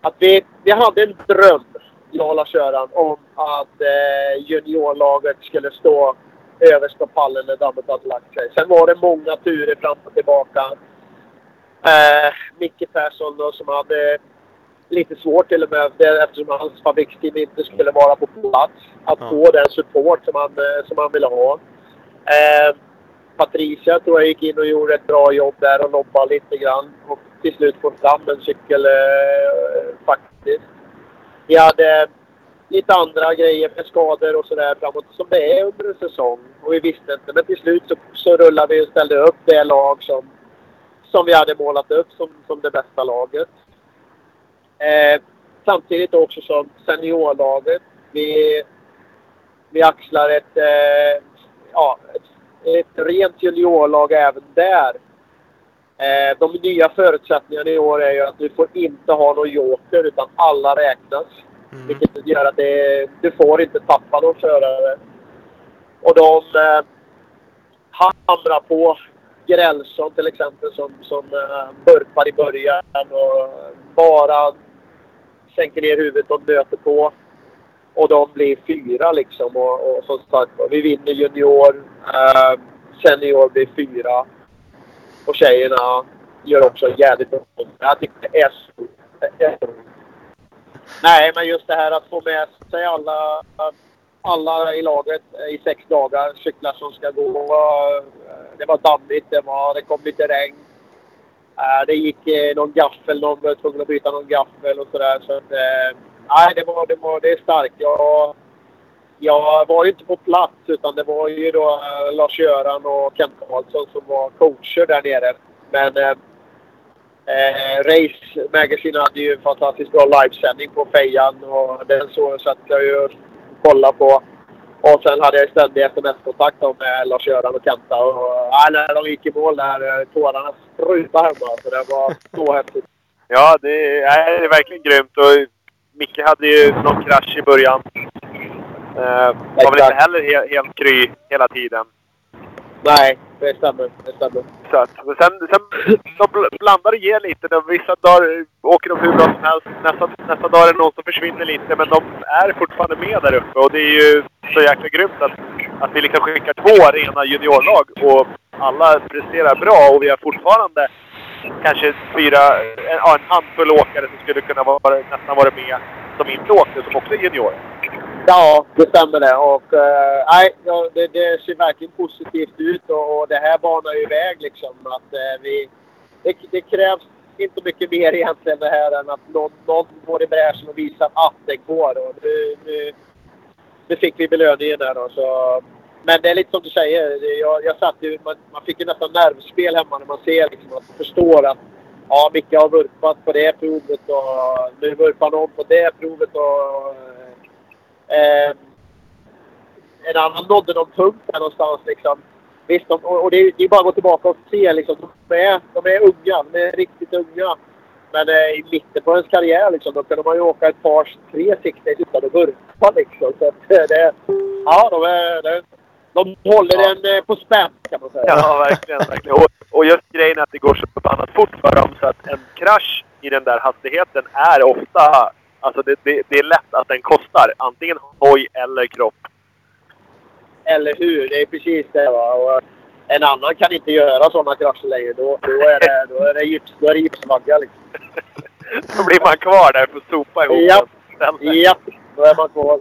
att vi, vi hade en dröm, jag och Lars-Göran, om att eh, juniorlaget skulle stå överst på pallen när dammet hade lagt sig. Sen var det många turer fram och tillbaka. Eh, Micke Persson då, som hade lite svårt till och med eftersom hans fabriksteam inte skulle vara på plats. Att Ja. få den support som han, eh, som han ville ha. Eh, Patricia tror jag gick in och gjorde ett bra jobb där och lobbade lite grann. Och till slut få fram en cykel eh, faktiskt. Vi hade lite andra grejer med skador och sådär framåt som det är under en säsong. Och vi visste inte. Men till slut så, så rullade vi och ställde upp det lag som, som vi hade målat upp som, som det bästa laget. Eh, samtidigt också som seniorlaget. Vi, vi axlar ett, eh, ja, ett, ett rent juniorlag även där. Eh, de nya förutsättningarna i år är ju att du får inte ha någon joker utan alla räknas. Mm. Vilket gör att det, du får inte tappa någon förare. Och de eh, hamrar på Grälsson till exempel som, som eh, burpar i början och bara sänker ner huvudet och nöter på. Och de blir fyra liksom. Och, och som sagt vi vinner junior. Eh, senior blir fyra. Och tjejerna gör också jävligt bra. Jag tycker det är så. det är så Nej, men just det här att få med sig alla, alla i laget i sex dagar. Cyklar som ska gå. Det var dammigt, det, var, det kom lite regn äh, Det gick eh, någon gaffel, någon var tvungen att byta någon gaffel och sådär. Så att, eh, nej, det, var, det, var, det är starkt. Jag, jag var ju inte på plats utan det var ju då eh, Lars-Göran och Kent Karlsson som var coacher där nere. Men eh, Eh, Race Magazine hade ju en fantastiskt bra livesändning på fejan och den så satt jag ju och kollade på. Och sen hade jag ständig sms-kontakt med Lars-Göran och Kenta. Och, ja, när de gick i mål där, eh, tårarna sprutade hemma. Så det var så häftigt. Ja, det är, det är verkligen grymt. Och Micke hade ju någon krasch i början. Eh, var väl inte heller he helt kry hela tiden. Nej, det stämmer. Det stämmer. Så att, men sen, sen de blandar och ger lite. De, vissa dagar åker de hur bra som helst. Nästa, nästa dag är det någon som försvinner lite. Men de är fortfarande med där uppe. Och det är ju så jäkla grymt att, att vi liksom skickar två rena juniorlag. Och alla presterar bra. Och vi har fortfarande kanske fyra, en, ja, en handfull åkare som skulle kunna vara, nästan vara med. Som inte åkte, som också är juniorer. Ja, det stämmer det. Och, eh, nej, ja, det, det ser verkligen positivt ut och, och det här banar ju iväg liksom. Att, eh, vi, det, det krävs inte mycket mer egentligen det här än att någon, någon går i bräschen och visar att det går. Och nu, nu, nu fick vi belöningen där då. Så, men det är lite som du säger. Jag, jag satt ju, man, man fick ju nästan nervspel hemma när man ser liksom, att man förstår att ja, Micke har vurpat på det provet och nu vurpar någon på det provet. Och, eh, en annan nådde någon punkt där någonstans. Liksom. Visst, de, och det, är, det är bara att gå tillbaka och se. Liksom, de, är, de är unga. De är riktigt unga. Men eh, i mitten på ens karriär liksom, då kunde man ju åka ett par, tre sikter utan att vurpa. Liksom. Så att, eh, det, ja, de, är, de, de håller Ja. den eh, på spänn kan man säga. Ja, verkligen. verkligen. Och, och just grejen att det går så förbannat fort för dem så att en krasch i den där hastigheten är ofta... Alltså det, det, det är lätt att den kostar. Antingen hoj eller kropp. Eller hur? Det är precis det. Va? Och en annan kan inte göra sådana krascher längre. Då, då är det, då är det, gips, då är det gipsvagga. Liksom. Då blir man kvar där för att sopa ihop Ja. Ja, då är man kvar.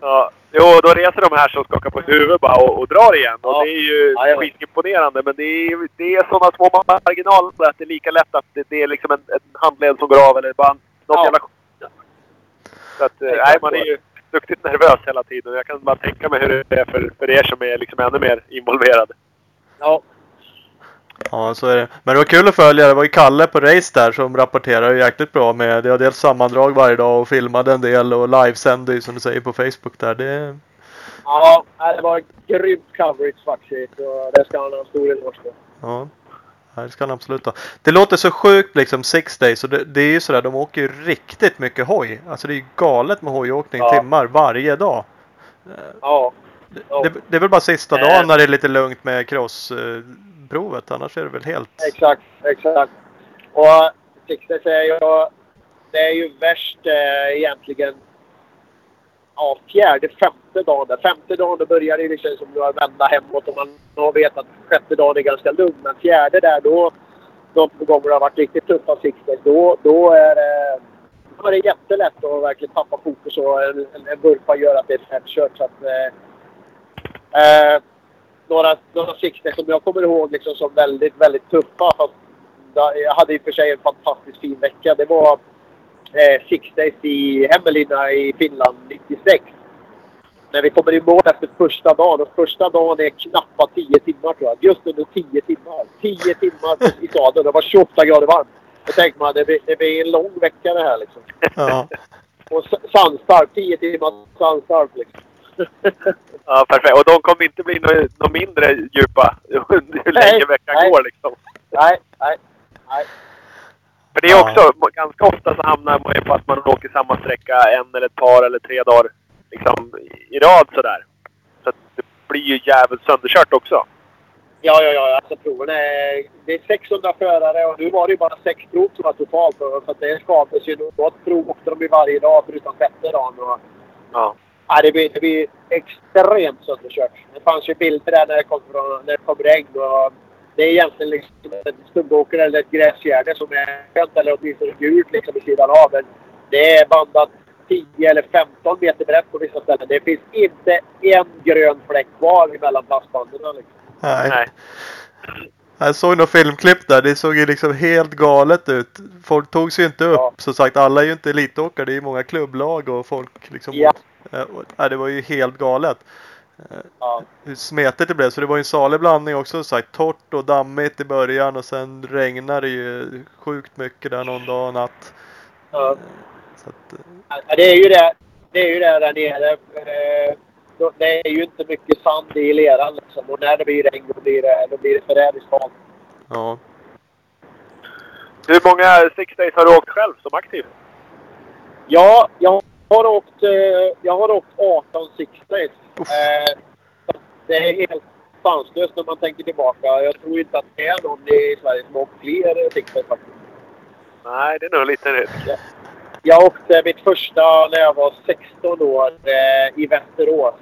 Ja. Jo, då reser de här som skakar på huvudet bara och, och drar igen. Och Ja. det är ju Jajamän. skitimponerande. Men det är, det är sådana små marginaler att det är lika lätt att det, det är liksom en, en handled som går av eller bara något Ja. jävla Så att, eh, nej, man är ju duktigt nervös hela tiden. Jag kan bara tänka mig hur det är för, för er som är liksom ännu mer involverade. Ja, Ja, så är det. Men det var kul att följa. Det var ju Kalle på race där som rapporterade jäkligt bra med. Det var dels sammandrag varje dag och filmade en del och livesände ju som du säger på Facebook där. Det, ja det var grymt coverage faktiskt. Och det ska han ha en stor eloge för. ja. Det ska han absolut ha. Det låter så sjukt liksom six days och det, det är ju sådär, de åker ju riktigt mycket hoj. Alltså det är ju galet med hojåkning Ja. timmar varje dag. Ja. Ja. Det, det är väl bara sista Eh. dagen när det är lite lugnt med crossprovet. Annars är det väl helt... Exakt, exakt. Och Sixers är ju... Det är ju värst eh, egentligen... Ja, fjärde, femte dagen. där. Femte dagen då börjar det liksom som att vända hemåt och man har vet att sjätte dagen är ganska lugn. Men fjärde där då... De gånger det har varit riktigt tuffa sikten då, då är det... Då är det jättelätt att verkligen tappa fokus och en, en, en vurpa gör att det är fettkört. Så att, eh, eh, några, några Sixers som jag kommer ihåg liksom som väldigt, väldigt tuffa. Fast jag hade i och för sig en fantastiskt fin vecka. Det var eh, Six Days i Hämeenlinna i Finland 96. När vi kommer i mål efter första dagen. Och första dagen är knappt 10 timmar tror jag. Just under 10 timmar. 10 timmar i staden. Det var 28 grader varmt. Då tänkte man det blir, det blir en lång vecka det här liksom. Ja. Och sandstark. 10 timmar sandstark liksom. Ja, perfekt. Och de kommer inte bli något nå mindre djupa hur länge Nej, veckan nej. går liksom. nej, nej, nej. För det är Ja. också, ganska ofta så hamnar man ju på att man åker samma sträcka en eller ett par eller tre dagar liksom i rad sådär. Så att det blir ju jävligt sönderkört också. Ja, ja, ja. Alltså proven är... Det är 600 förare och nu var det ju bara sex prov som var totalt. Så att det skapades ju något prov åkte de ju varje dag förutom sjätte dagen. Och, Ja. ja, det, blir, det blir extremt sönderkört. Det fanns ju bilder där när det kom, från, när det kom regn. Och det är egentligen liksom en stubbåkare eller ett gräsgärde som är grönt eller åtminstone gult liksom vid sidan av. Men det är bandat 10 eller 15 meter brett på vissa ställen. Det finns inte en grön fläck kvar mellan plastbanden. Liksom. Nej. Nej. Jag såg några filmklipp där. Det såg ju liksom helt galet ut. Folk tog sig ju inte upp. Ja. Som sagt, alla är ju inte elitåkare. Det är ju många klubblag och folk liksom. Ja. Och- nej, det var ju helt galet. Ja. Hur smetigt det blev. Så det var ju en salig blandning också. Så sagt, torrt och dammigt i början och sen regnade det ju sjukt mycket där någon dag och natt. Ja. Så att, eh, Ja, det är ju det. Det är ju det där nere. Eh, Det är ju inte mycket sand i leran liksom. Och när det blir regn då blir det, då blir det förrädiskt halt. ja. Hur många Six Days har du åkt själv som aktiv? Ja, jag har åkt, eh, jag har åkt 18 sixdays. Eh, det är helt sanslöst när man tänker tillbaka. Jag tror inte att det är någon i Sverige som har åkt fler sixdays faktiskt. Nej, det är nog lite nytt. Jag åkte mitt första när jag var 16 år eh, i Västerås.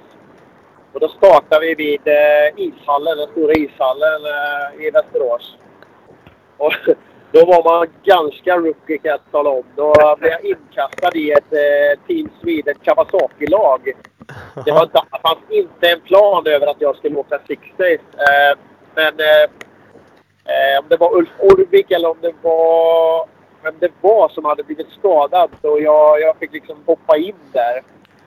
Och då startade vi vid eh, ishallen, den stora ishallen eh, i Västerås. Och då var man ganska rookie kan jag tala om. Då blev jag inkastad i ett eh, Team Sweden Kawasaki-lag. Det var, inte- det fanns inte en plan över att jag skulle åka six days. Eh, men eh, eh om det var Ulf Orvik eller om det var vem det var som hade blivit skadad. Och jag, jag fick liksom hoppa in där.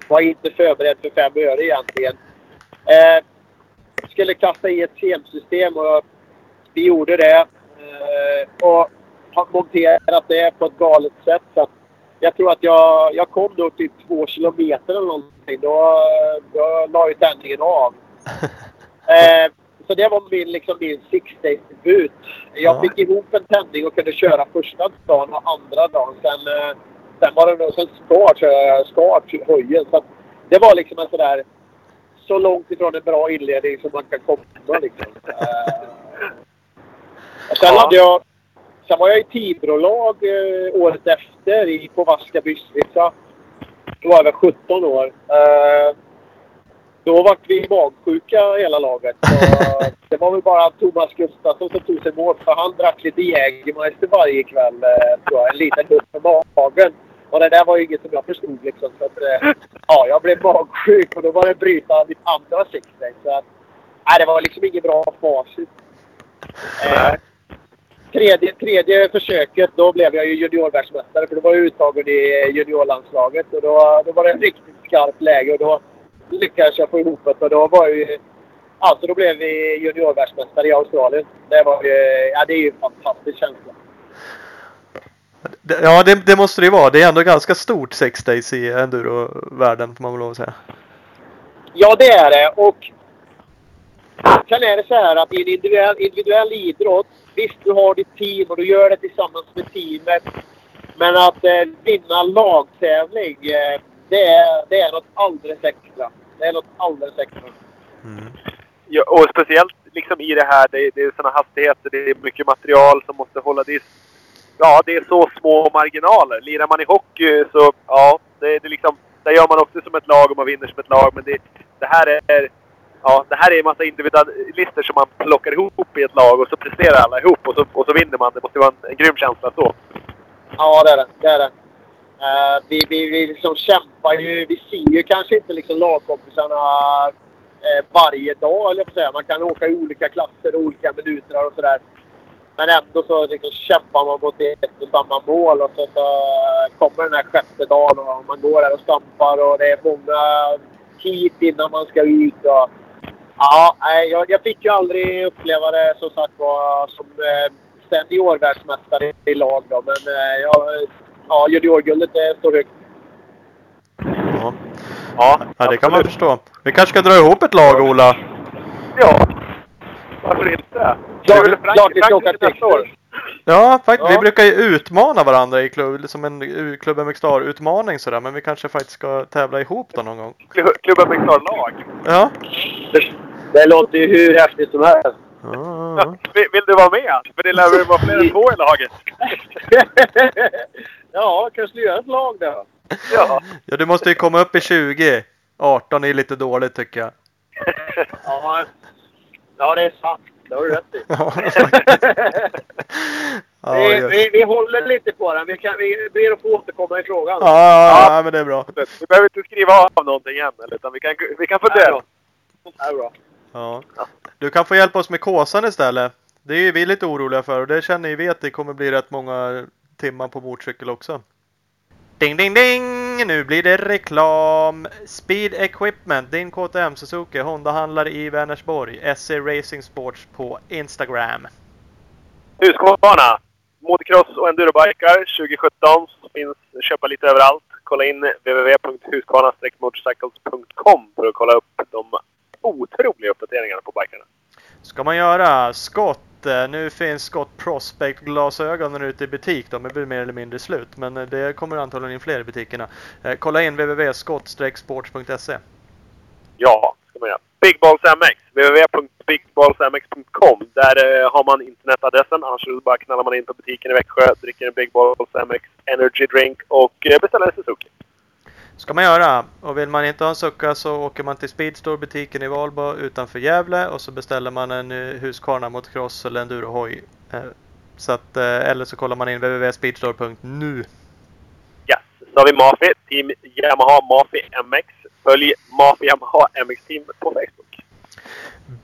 Var inte förberedd för fem öre egentligen. Eh, skulle kasta i ett kemsystem. och vi gjorde det. Eh, och har monterat det på ett galet sätt. Så att jag tror att jag, jag kom då till två kilometer eller någonting. Då, då la ju tändningen av. Eh, så det var min, liksom, min six days debut. Jag Ja. fick ihop en tändning och kunde köra första dagen och andra dagen. Sen, eh, sen var det nog sen start, eh, start höjen. Så det var liksom en sådär så långt ifrån en bra inledning som man kan komma. Liksom. Eh, sen, Ja. hade jag, sen var jag i Tibro-lag eh, året efter i, på Vaska Bystrica. Då var jag väl 17 år. Eh, då var vi magsjuka hela laget. Och det var väl bara Thomas Gustafsson som tog sig mål. För han drack lite Jägermeister varje kväll. eh, Tror jag. En liten dutt för magen. Och det där var ju inget som jag förstod liksom. Så att, eh, ja, jag blev magsjuk och då var det bryta mitt andra sixpack. Så att, nej, det var liksom inget bra facit. Eh, tredje, tredje försöket, då blev jag ju juniorvärldsmästare. För då var jag uttagen i juniorlandslaget. Och då, då var det ett riktigt skarpt läge. Och då lyckades jag få ihop det. Och då var ju... Alltså då blev vi juniorvärldsmästare i Australien. Det var ju... Ja, det är ju en fantastisk känsla. Ja, det, det måste det ju vara. Det är ändå ganska stort sex days i enduro-världen får man väl lov att säga. Ja, det är det. Och sen är det så här att i en individuell, individuell idrott, visst du har ditt team och du gör det tillsammans med teamet. Men att eh, vinna lagtävling, eh, det, är, det är något alldeles extra. Det är något alldeles extra. Mm. Ja, och speciellt liksom i det här, det, det är sådana hastigheter, det är mycket material som måste hålla. Det ja, det är så små marginaler. Lirar man i hockey så, ja, det, det liksom, där gör man också som ett lag och man vinner som ett lag. Men det, det här är, ja, det här är en massa individualister som man plockar ihop i ett lag och så presterar alla ihop och så, och så vinner man. Det måste vara en, en grym känsla så. Ja, det är det. det, är det. Uh, vi, vi, vi liksom kämpar ju. Vi ser ju kanske inte liksom lagkompisarna uh, varje dag, eller jag säga. Man kan åka i olika klasser och olika minuter och sådär. Men ändå så liksom kämpar man mot ett och samma mål och så, så kommer den här sjätte dagen och man går där och stampar och det är många hit innan man ska ut. Och, ja, nej, jag, jag fick ju aldrig uppleva det som sagt var som eh, seniorvärldsmästare i lag då. Men eh, jag, ja, juniorguldet det står högt. Ja. Ja, ja, det kan man förstå. Vi kanske ska dra ihop ett lag, Ola. Ja, varför inte? Vi Frankrike åka nästa år. Ja, faktiskt. Vi Ja. brukar ju utmana varandra i klubb, som en Klubb MX Star-utmaning sådär. Men vi kanske faktiskt ska tävla ihop då någon gång. Klu- Klubben med lag. Ja. Det, det låter ju hur häftigt som helst. Ja, ja, ja. Vill, vill du vara med? För det lär väl vara fler än två i laget? ja, kanske du gör ett lag då. Ja. ja, du måste ju komma upp i 20. 18 är lite dåligt tycker jag. Ja, ja det är sant. Det har du rätt i. Vi, vi, vi håller lite på den. Vi, kan, vi ber att få återkomma i frågan. ja, ja, ja, men det är bra. Vi behöver inte skriva av någonting än, eller, utan vi kan, vi kan fundera. Det är bra. Ja. Du kan få hjälpa oss med Kåsan istället. Det är ju vi lite oroliga för och det känner ju vi att det kommer bli rätt många timmar på motorcykel också. Ding ding ding! Nu blir det reklam! Speed Equipment, din KTM Suzuki, Honda-handlare i Vänersborg. SC Racing Sports på Instagram. Husqvarna. Motocross och endurobikar 2017. Finns att köpa lite överallt. Kolla in www.husqvarna-motorcycles.com för att kolla upp de otroliga uppdateringarna på bikarna. Ska man göra. Skott, inte. Nu finns Scott Prospect-glasögonen ute i butik. De är väl mer eller mindre slut. Men eh, det kommer antagligen in fler i butikerna. Eh, kolla in www.skott-sports.se. Ja, ska man göra. Big Balls MX. www.bigballsmx.com. Där eh, har man internetadressen. Annars bara knallar man in på butiken i Växjö, dricker en Big Balls MX Energy Drink och eh, beställer en Suzuki. Ska man göra. Och vill man inte ha en Succa så åker man till Speedstore-butiken i Valbo utanför Gävle och så beställer man en Husqvarna motocross eller endurohoj. Eh, Så att, eh, eller så kollar man in www.speedstore.nu. Yes. Så har vi Mafi. Team Yamaha Mafi MX. Följ Mafi Yamaha MX Team på Facebook.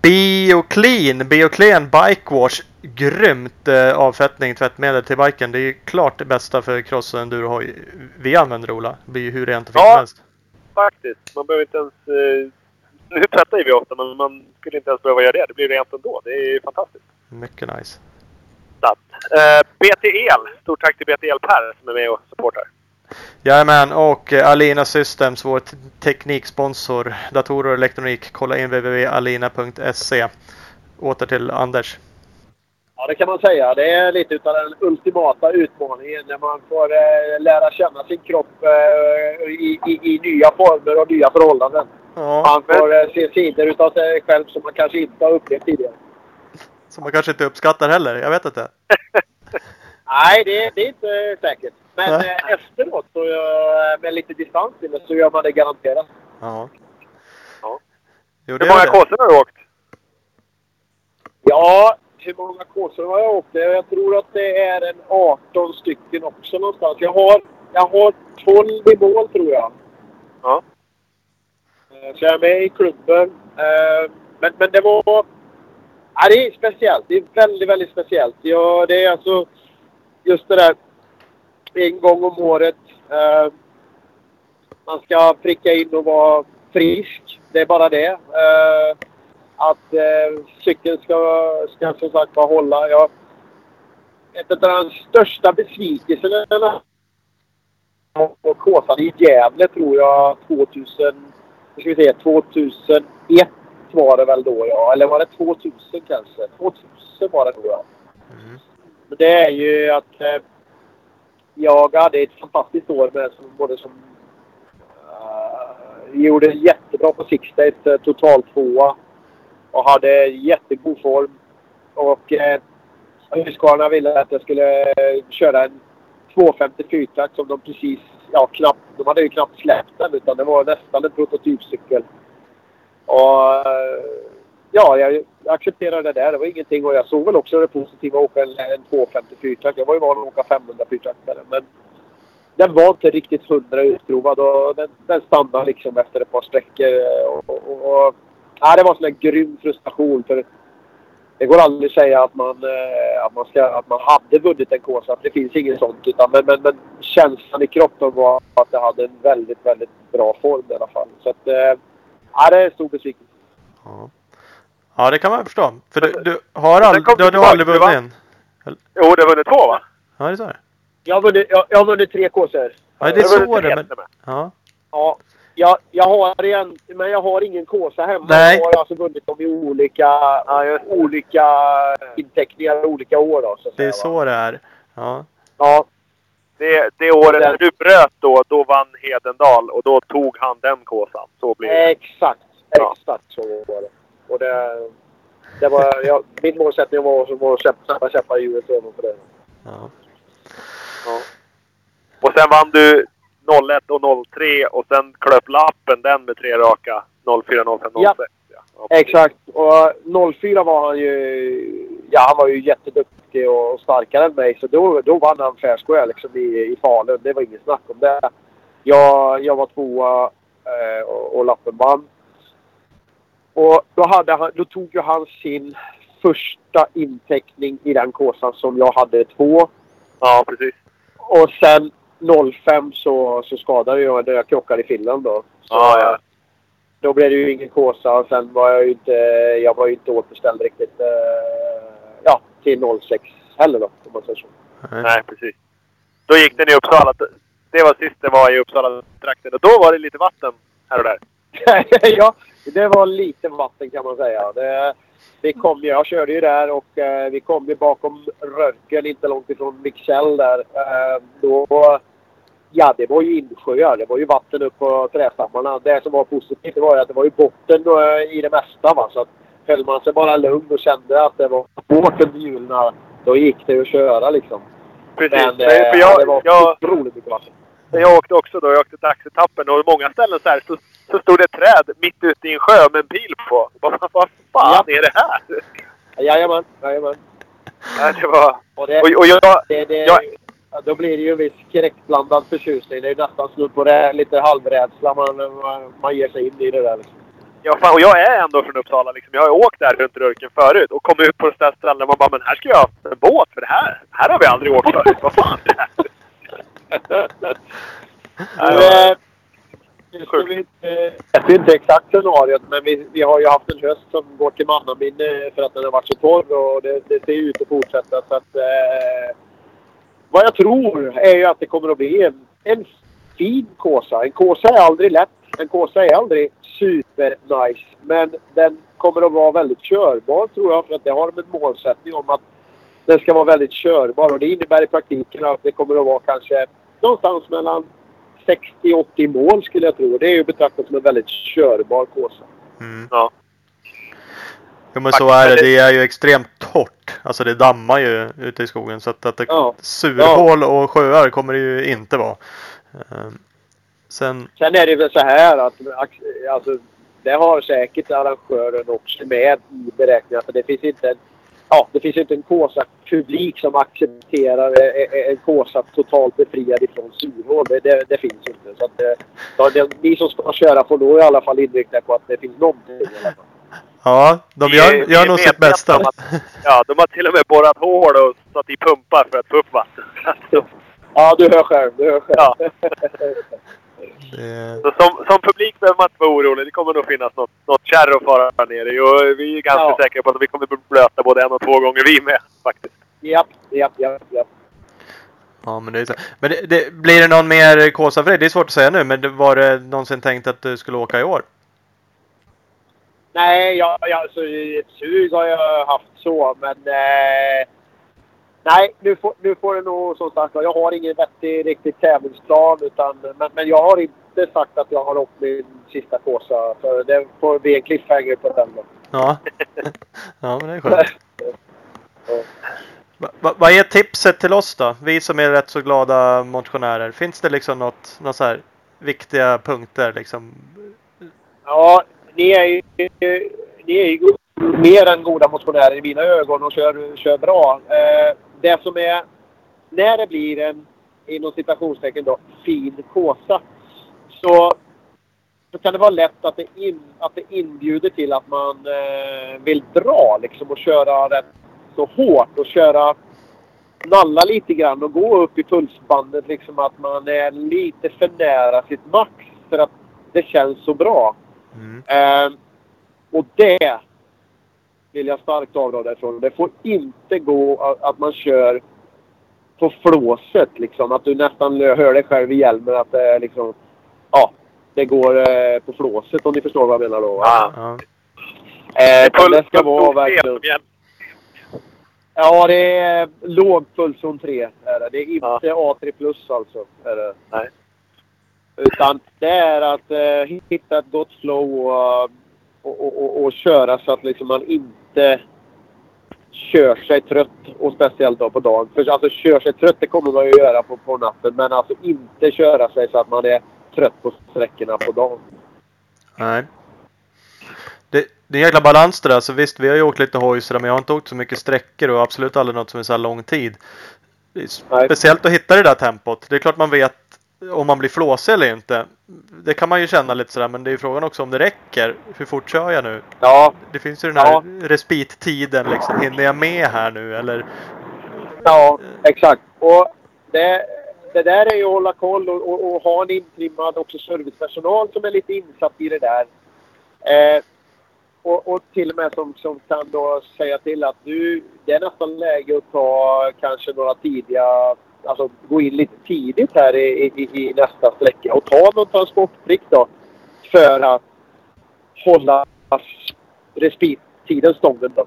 Bioclean, Bioclean Bike Wash. Grymt eh, avfettning, tvättmedel till biken. Det är klart det bästa för cross och endurohoj. Vi använder Ola. Det blir ju hur rent och fint Ja. som helst. Faktiskt. Man behöver inte ens... Eh, nu tvättar ju vi ofta, men man skulle inte ens behöva göra det. Det blir rent ändå. Det är fantastiskt. Mycket nice. Eh, BT El. Stort tack till BT El Per som är med och supportar. Jajamän, och eh, Alina Systems, vår tekniksponsor. Datorer och elektronik. Kolla in www.alina.se. Åter till Anders. Ja, det kan man säga. Det är lite utav den ultimata utmaningen när man får eh, lära känna sin kropp eh, i, i, i nya former och nya förhållanden. Ja, Man får eh, se sidor utav sig själv som man kanske inte har upplevt tidigare. som man kanske inte uppskattar heller. Jag vet inte. Nej, det, det är inte säkert. Men Nej. eh, efteråt, så, eh, med lite distans till det, så gör man det garanterat. Ja. Ja. Jo, det Hur många kåsor har du åkt? Ja, hur många kåsor har jag åkt? Jag tror att det är en 18 stycken också någonstans. Jag har, jag har 12 i mål, tror jag. Ja. Eh, Så jag är med i klubben. Eh, Men, men det var... Ja, det är speciellt. Det är väldigt, väldigt speciellt. Ja, det är alltså just det där en gång om året. eh, Man ska pricka in och vara frisk. Det är bara det. Eh, Att eh, cykeln ska, ska som sagt bara hålla. Jag, ett av de största besvikelserna på Kåsan i Gävle tror jag 2000, nu ska vi se, 2001 var det väl då ja. Eller var det 2000 kanske? 2000 var det tror jag. Mm. Det är ju att eh, jag hade ett fantastiskt år med som, både som... Uh, gjorde jättebra på Sixdays, uh, total tvåa. Och hade jättegod form. Och eh, Husqvarna ville att jag skulle eh, köra en 254 som de precis, ja knappt, de hade ju knappt släppt den utan det var nästan en prototypcykel. Och eh, ja, jag accepterade det där. Det var ingenting och jag såg väl också det positiva att åka en, en 254 Jag var ju van att åka 500 fyrtaktare men den var inte riktigt hundra utprovad och den, den stannade liksom efter ett par sträckor. Eh, och, och, och, ja, det var en sån där grym frustration för det går aldrig att säga att man, eh, att man, ska, att man hade vunnit en Kåsa. Det finns inget sånt. Utan, men, men, men känslan i kroppen var att det hade en väldigt, väldigt bra form i alla fall. Så att, eh, ja, det är en stor besvikelse. Ja. ja, det kan man förstå. För du, du har, kom du, du du har aldrig vunnit en? Jo, du har vunnit två va? Ja, det är så det Jag har vunnit, jag, jag har vunnit tre Kåsor. Ja, det är Du så det men... Ja. Ja, jag, jag har en, men jag har ingen Kåsa hemma. Nej. Jag har alltså vunnit dem i olika, olika inteckningar olika år. Då, så Det är säga, va. så det är. Ja. Ja, Det, det året när du bröt då, då vann Hedendal och då tog han den kåsan. Så blir det. Exakt, Ja. exakt så var det. Och det, det var, jag, min målsättning var, som var att kämpa, sätta käppar i hjulet även för det. ja. Ja. Och sen vann du 01 och 03 och sen klöp lappen den med tre raka. 04, 05, 06. Ja. Ja. Exakt. Och 04 var han ju... Ja, han var ju jätteduktig och starkare än mig. Så då, då vann han fair square liksom i, i Falun. Det var inget snack om det. Jag, jag var tvåa eh, och, och lappen vann. Och då, hade han, då tog ju han sin första inteckning i den kåsan som jag hade två. ja, precis. Och sen 05 så, så skadade jag när jag krockade i Finland då. Så, Ja, ja. Då blev det ju ingen kåsa och sen var jag ju inte, jag var ju inte återställd riktigt eh, ja, till 06 heller då, om man säger så. Nej. Nej, precis. Då gick den i Uppsala. Det var sist det var i Uppsala-trakten. Och då var det lite vatten här och där. ja, det var lite vatten kan man säga. Det, vi kom, jag körde ju där och eh, vi kom ju bakom Röntgen inte långt ifrån Mixell där. Eh, då, ja, det var ju insjöar. Det var ju vatten upp på trästammarna. Det som var positivt var ju att det var ju botten eh, i det mesta. Va? Så att höll man sig bara lugn och kände att det var hårt under hjulen, då gick det att köra liksom. Precis. Men Nej, eh, för jag, det var jag, otroligt mycket vatten. jag åkte också då. Jag åkte dagsetappen och många ställen så här så, så stod det ett träd mitt ute i en sjö med en bil på. Vad, vad fan är det här? Jajamän, jajamän. Ja, det var... Och det, Och, och jag... det, det, jag ja, då blir det ju en viss skräckblandad förtjusning. Det är ju nästan snudd på det, lite halvrädsla man, man, ger sig in i det där. Liksom. Ja, fan, och jag är ändå från Uppsala. Liksom. Jag har ju åkt där runt Rörken förut och kommit ut på det där stället man bara men här ska jag ha en båt för det här, här har vi aldrig åkt förut. Vad fan är det här? Nu, nu ska vi inte, jag vet inte exakt scenariot, men vi, vi har ju haft en höst som går till mannaminne för att den har varit så torr och det, det ser ut att fortsätta. Så att, eh, vad jag tror är ju att det kommer att bli en, en fin Kåsa. En Kåsa är aldrig lätt. En Kåsa är aldrig super nice. Men den kommer att vara väldigt körbar tror jag. För att det har de en målsättning om att den ska vara väldigt körbar. Och det innebär i praktiken att det kommer att vara kanske någonstans mellan 60-80 mål skulle jag tro. Det är ju betraktat som en väldigt körbar Kåsa. Mm. Ja. Jo men så är det. Det är ju extremt torrt. Alltså det dammar ju ute i skogen. Så att, att det, Ja. surhål och sjöar kommer det ju inte vara. Ehm, Sen, Sen är det väl så här att alltså, det har säkert arrangören också med i beräkningen. För det finns inte en, ja, det finns inte en Kåsa-publik som accepterar en- Kåsa totalt befriad ifrån surhål. Det, det, det finns inte. Så att, eh, det, ni som ska köra får då i alla fall inrikta på att det finns någonting. i alla fall. Ja, de Vi gör, är- vi gör är nog sitt bästa. att- Ja, de har till och med borrat hål och satt i pumpar för att få upp vatten. Ja, du hör själv. Du hör själv. Ja. Det, Så som, som publik behöver man inte vara orolig. Det kommer nog finnas något, något kärr att fara ner i. Och vi är ganska Ja. säkra på att vi kommer bli blöta både en och två gånger vi med faktiskt. Japp, japp, japp, japp. ja, men det är så. Men det, det, blir det någon mer Kåsa för dig? Det är svårt att säga nu, men det- var det någonsin tänkt att du skulle åka i år? Nej, jag, alltså, ett sug har jag haft så, men... Eh, nej, nu får, nu får det nog som sagt Jag har ingen vettig riktig tävlingsplan. Utan, men, men jag har inte sagt att jag har åkt min sista Kåsa. För det får bli en cliffhanger på den. då. Ja. ja, men det är skönt. Va, va, vad är tipset till oss då? Vi som är rätt så glada motionärer. Finns det liksom något, något så här viktiga punkter liksom? Ja, ni är ju, ni är ju mer än goda motionärer i mina ögon och kör, kör bra. Eh, det som är... När det blir en, inom citationstecken då, fin kåsa så, så kan det vara lätt att det, in, att det inbjuder till att man eh, vill dra liksom och köra rätt så hårt och köra nalla lite grann och gå upp i pulsbandet liksom att man är lite för nära sitt max för att det känns så bra. Mm. Ehm, och det vill jag starkt avråda ifrån. Det får inte gå att, man kör på flåset liksom. Att du nästan hör dig själv i hjälmen att det är liksom... Ja, det går eh, på flåset om ni förstår vad jag menar då. Ja. Ja. Eh, Puls- det ska vara verkligen... igen. Ja, det är låg pulszon 3. Är det. det är inte A3 plus alltså. Är det. Nej. Utan det är att eh, hitta ett gott flow och, och, och, och, köra så att liksom man inte kör sig trött. Och speciellt då på dagen. För alltså kör sig trött det kommer man ju göra på, på natten. Men alltså inte köra sig så att man är trött på sträckorna på dagen. Nej. Det, det är en jäkla balans det där. Så visst, vi har ju åkt lite hoj men jag har inte åkt så mycket sträckor och absolut aldrig något som är så här lång tid. Speciellt att hitta det där tempot. Det är klart man vet om man blir flåsig eller inte. Det kan man ju känna lite sådär, men det är ju frågan också om det räcker. Hur fort kör jag nu? Ja, Det finns ju den här Ja. respittiden liksom. Hinner jag med här nu eller? Ja, exakt. Och det, det där är ju att hålla koll och, och, och ha en intrimmad också servicepersonal som är lite insatt i det där. Eh, och, och till och med som, som kan då säga till att nu, det är nästan läge att ta kanske några tidiga, alltså gå in lite tidigt här i, i, i nästa sträcka och ta någon transportplikt då. För att hålla respit, tiden stången då.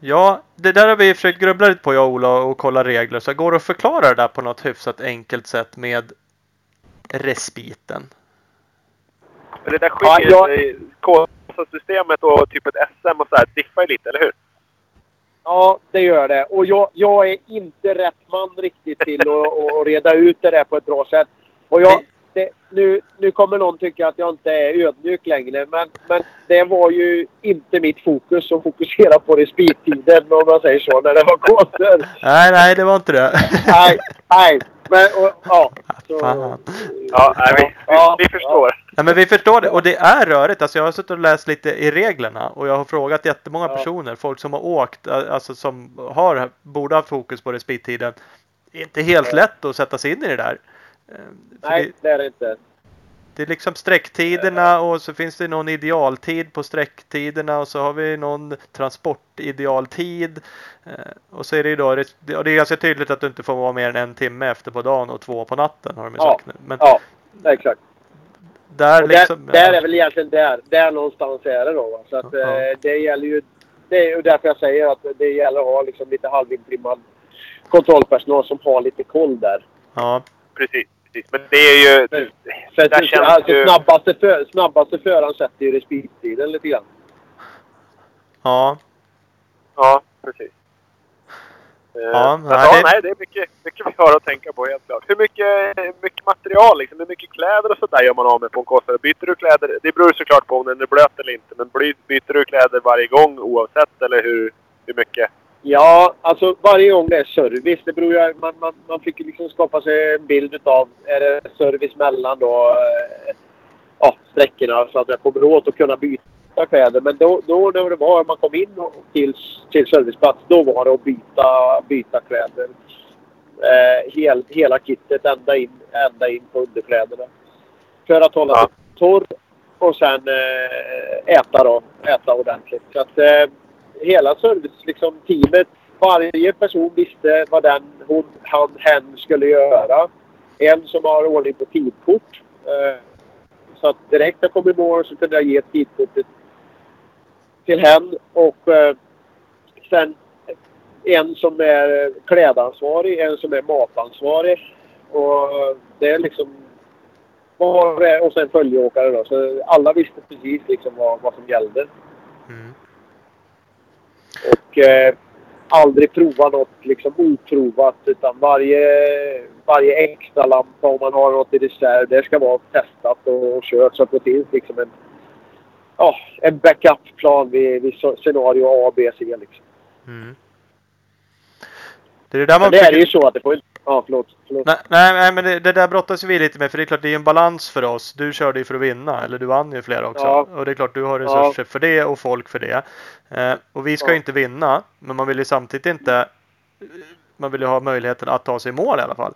Ja, det där har vi försökt grubbla lite på jag och Ola och kolla regler. Så går det att förklara det där på något hyfsat enkelt sätt med respiten? Men det där skiljer Ja, sig. KSA-systemet och typ ett SM och så här diffar ju lite, eller hur? Ja, det gör det. Och jag, jag är inte rätt man riktigt till att, reda ut det där på ett bra sätt. Och jag, det, nu, nu kommer någon tycka att jag inte är ödmjuk längre, men, men det var ju inte mitt fokus att fokusera på respittiden, om man säger så, när det var kåsor. Nej, nej, det var inte det. Nej, nej. Men, och, ja. Så, Fan. Ja, nej, vi, Ja, vi, vi förstår. Nej, men vi förstår det och det är rörigt. Alltså jag har suttit och läst lite i reglerna och jag har frågat jättemånga Ja. personer, folk som har åkt, alltså som har, borde ha fokus på respittiden. Det är inte helt Ja. lätt att sätta sig in i det där. Eh, för Nej, det, det är det inte. Det är liksom sträcktiderna och så finns det någon idealtid på sträcktiderna och så har vi någon transportidealtid. Eh, Och så är det ju då, det och det är ganska tydligt att du inte får vara mer än en timme efter på dagen och två på natten har de ju Ja. sagt nu. Men Ja, exakt. där liksom. där, där är väl egentligen där. Där någonstans är det då. va. Så att, Ja. eh, det gäller ju... Det är ju därför jag säger att det gäller att ha liksom lite halvintrimmad kontrollpersonal som har lite koll där. Ja. Precis, precis. Men det är ju... Men- För Där det- känns alltså, ju- snabbaste, för, snabbaste föraren sätter ju respittiden lite grann. Ja. Ja, precis. Eh, Ja, nej, ja, det- nej, det är mycket, mycket vi har att tänka på helt klart. Hur mycket, mycket material, liksom, hur mycket kläder och sådär gör man av med på en kostnad? Byter du kläder? Det beror såklart på om den är blöt eller inte. Men byter du kläder varje gång oavsett eller hur, hur mycket? Ja, alltså varje gång det är service. Det beror ju, man, man, man fick liksom skapa sig en bild utav, är det service mellan då, eh, ja, sträckorna så att jag kommer åt att kunna byta kläder. Men då, då när det var, man kom in till, till serviceplats, då var det att byta, byta kläder. Eh, hel, hela kittet ända in, ända in på underkläderna. För att hålla Ja. sig torr och sen eh, äta då, äta ordentligt. Så att eh, hela service, liksom teamet, varje person visste vad den, hon, han, hen skulle göra. En som har ordning på tidkort. Eh, så att direkt när jag kom i mål så kunde jag ge tidkortet till hen och eh, sen en som är klädansvarig, en som är matansvarig. Och det är liksom var och och sen följeåkare då. Så alla visste precis liksom vad, vad som gällde. Mm. Och eh, aldrig prova något liksom oprovat. Utan varje, varje extra lampa om man har något i reserv, det ska vara testat och, och kört så att det finns liksom en, ja, en backup-plan vid, vid scenario A, B, C liksom. Mm. Det är det där man Men det är försöker- ju så att det får inte... Ja, förlåt. förlåt. Nej, nej, nej, men det, det där brottas vi lite med för det är klart det är en balans för oss. Du körde ju för att vinna, eller du vann ju flera också. Ja. Och det är klart du har resurser för det och folk för det. Eh, och vi ska Ja. ju inte vinna, men man vill ju samtidigt inte... Man vill ju ha möjligheten att ta sig i mål i alla fall.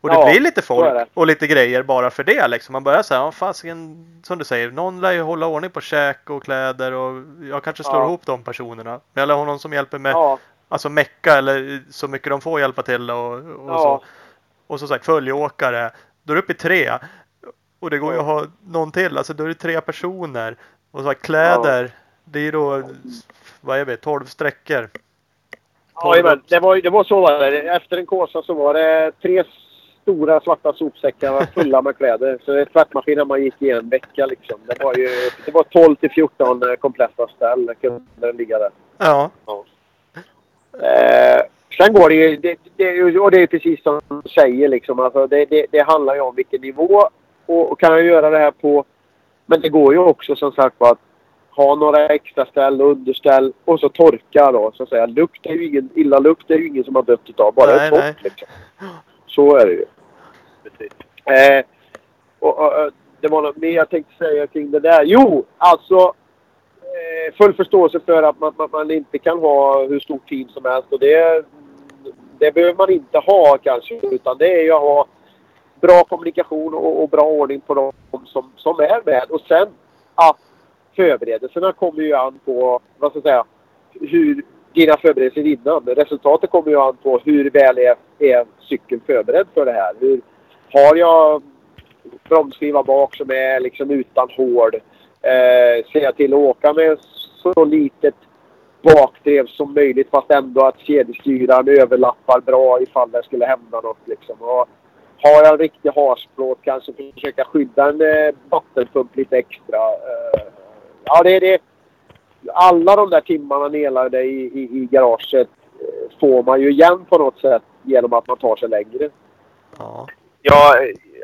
Och det Ja, blir lite folk och lite grejer bara för det liksom. Man börjar säga, ja fasiken, som du säger, någon lär ju hålla ordning på käk och kläder och jag kanske slår Ja. ihop de personerna. Men jag lär ha någon som hjälper med Ja, Alltså mecka eller så mycket de får hjälpa till och, och Ja. så. Och som sagt följeåkare. Då är det uppe i tre. Och det går ju att ha någon till. Alltså då är det tre personer. Och så här, kläder. Det är då, vad är vi, 12 sträckor. Jajamän, det var, det var så var det. Efter en Kåsa så var det tre stora svarta sopsäckar fulla med kläder. Så det är tvättmaskinen man gick i en vecka liksom. Det var ju det var 12 till 14 kompletta ställ kunde den ligga där. Ja. Eh, sen går det ju, det, det, och det är precis som du säger liksom. Alltså det, det, det handlar ju om vilken nivå och, och kan jag göra det här på... Men det går ju också som sagt på att ha några extra ställ och underställ och så torka då så att säga. Lukt är ju ingen, illa lukt är ju ingen som har dött utav. Bara Nej, torrt nej. liksom. Så är det ju. Precis. Eh, och, och, det var något mer jag tänkte säga kring det där. Jo, alltså Eh, full förståelse för att man, man, man inte kan ha hur stort team som helst. Och det, det behöver man inte ha kanske. Utan det är ju att ha bra kommunikation och, och bra ordning på de som, som är med. Och sen att förberedelserna kommer ju an på, vad ska jag säga, hur dina förberedelser innan. Resultatet kommer ju an på hur väl är, är cykeln förberedd för det här. Hur, har jag bromsskiva bak som är liksom utan hål? Eh, jag till att åka med så litet bakdrev som möjligt fast ändå att kedjestyraren överlappar bra ifall det skulle hända något. Liksom. Och har jag en riktig hasplåt kanske försöka skydda en eh, vattenpump lite extra. Eh, ja, det är det. Alla de där timmarna nedlagda i, i, i garaget eh, får man ju igen på något sätt genom att man tar sig längre. Ja. Ja,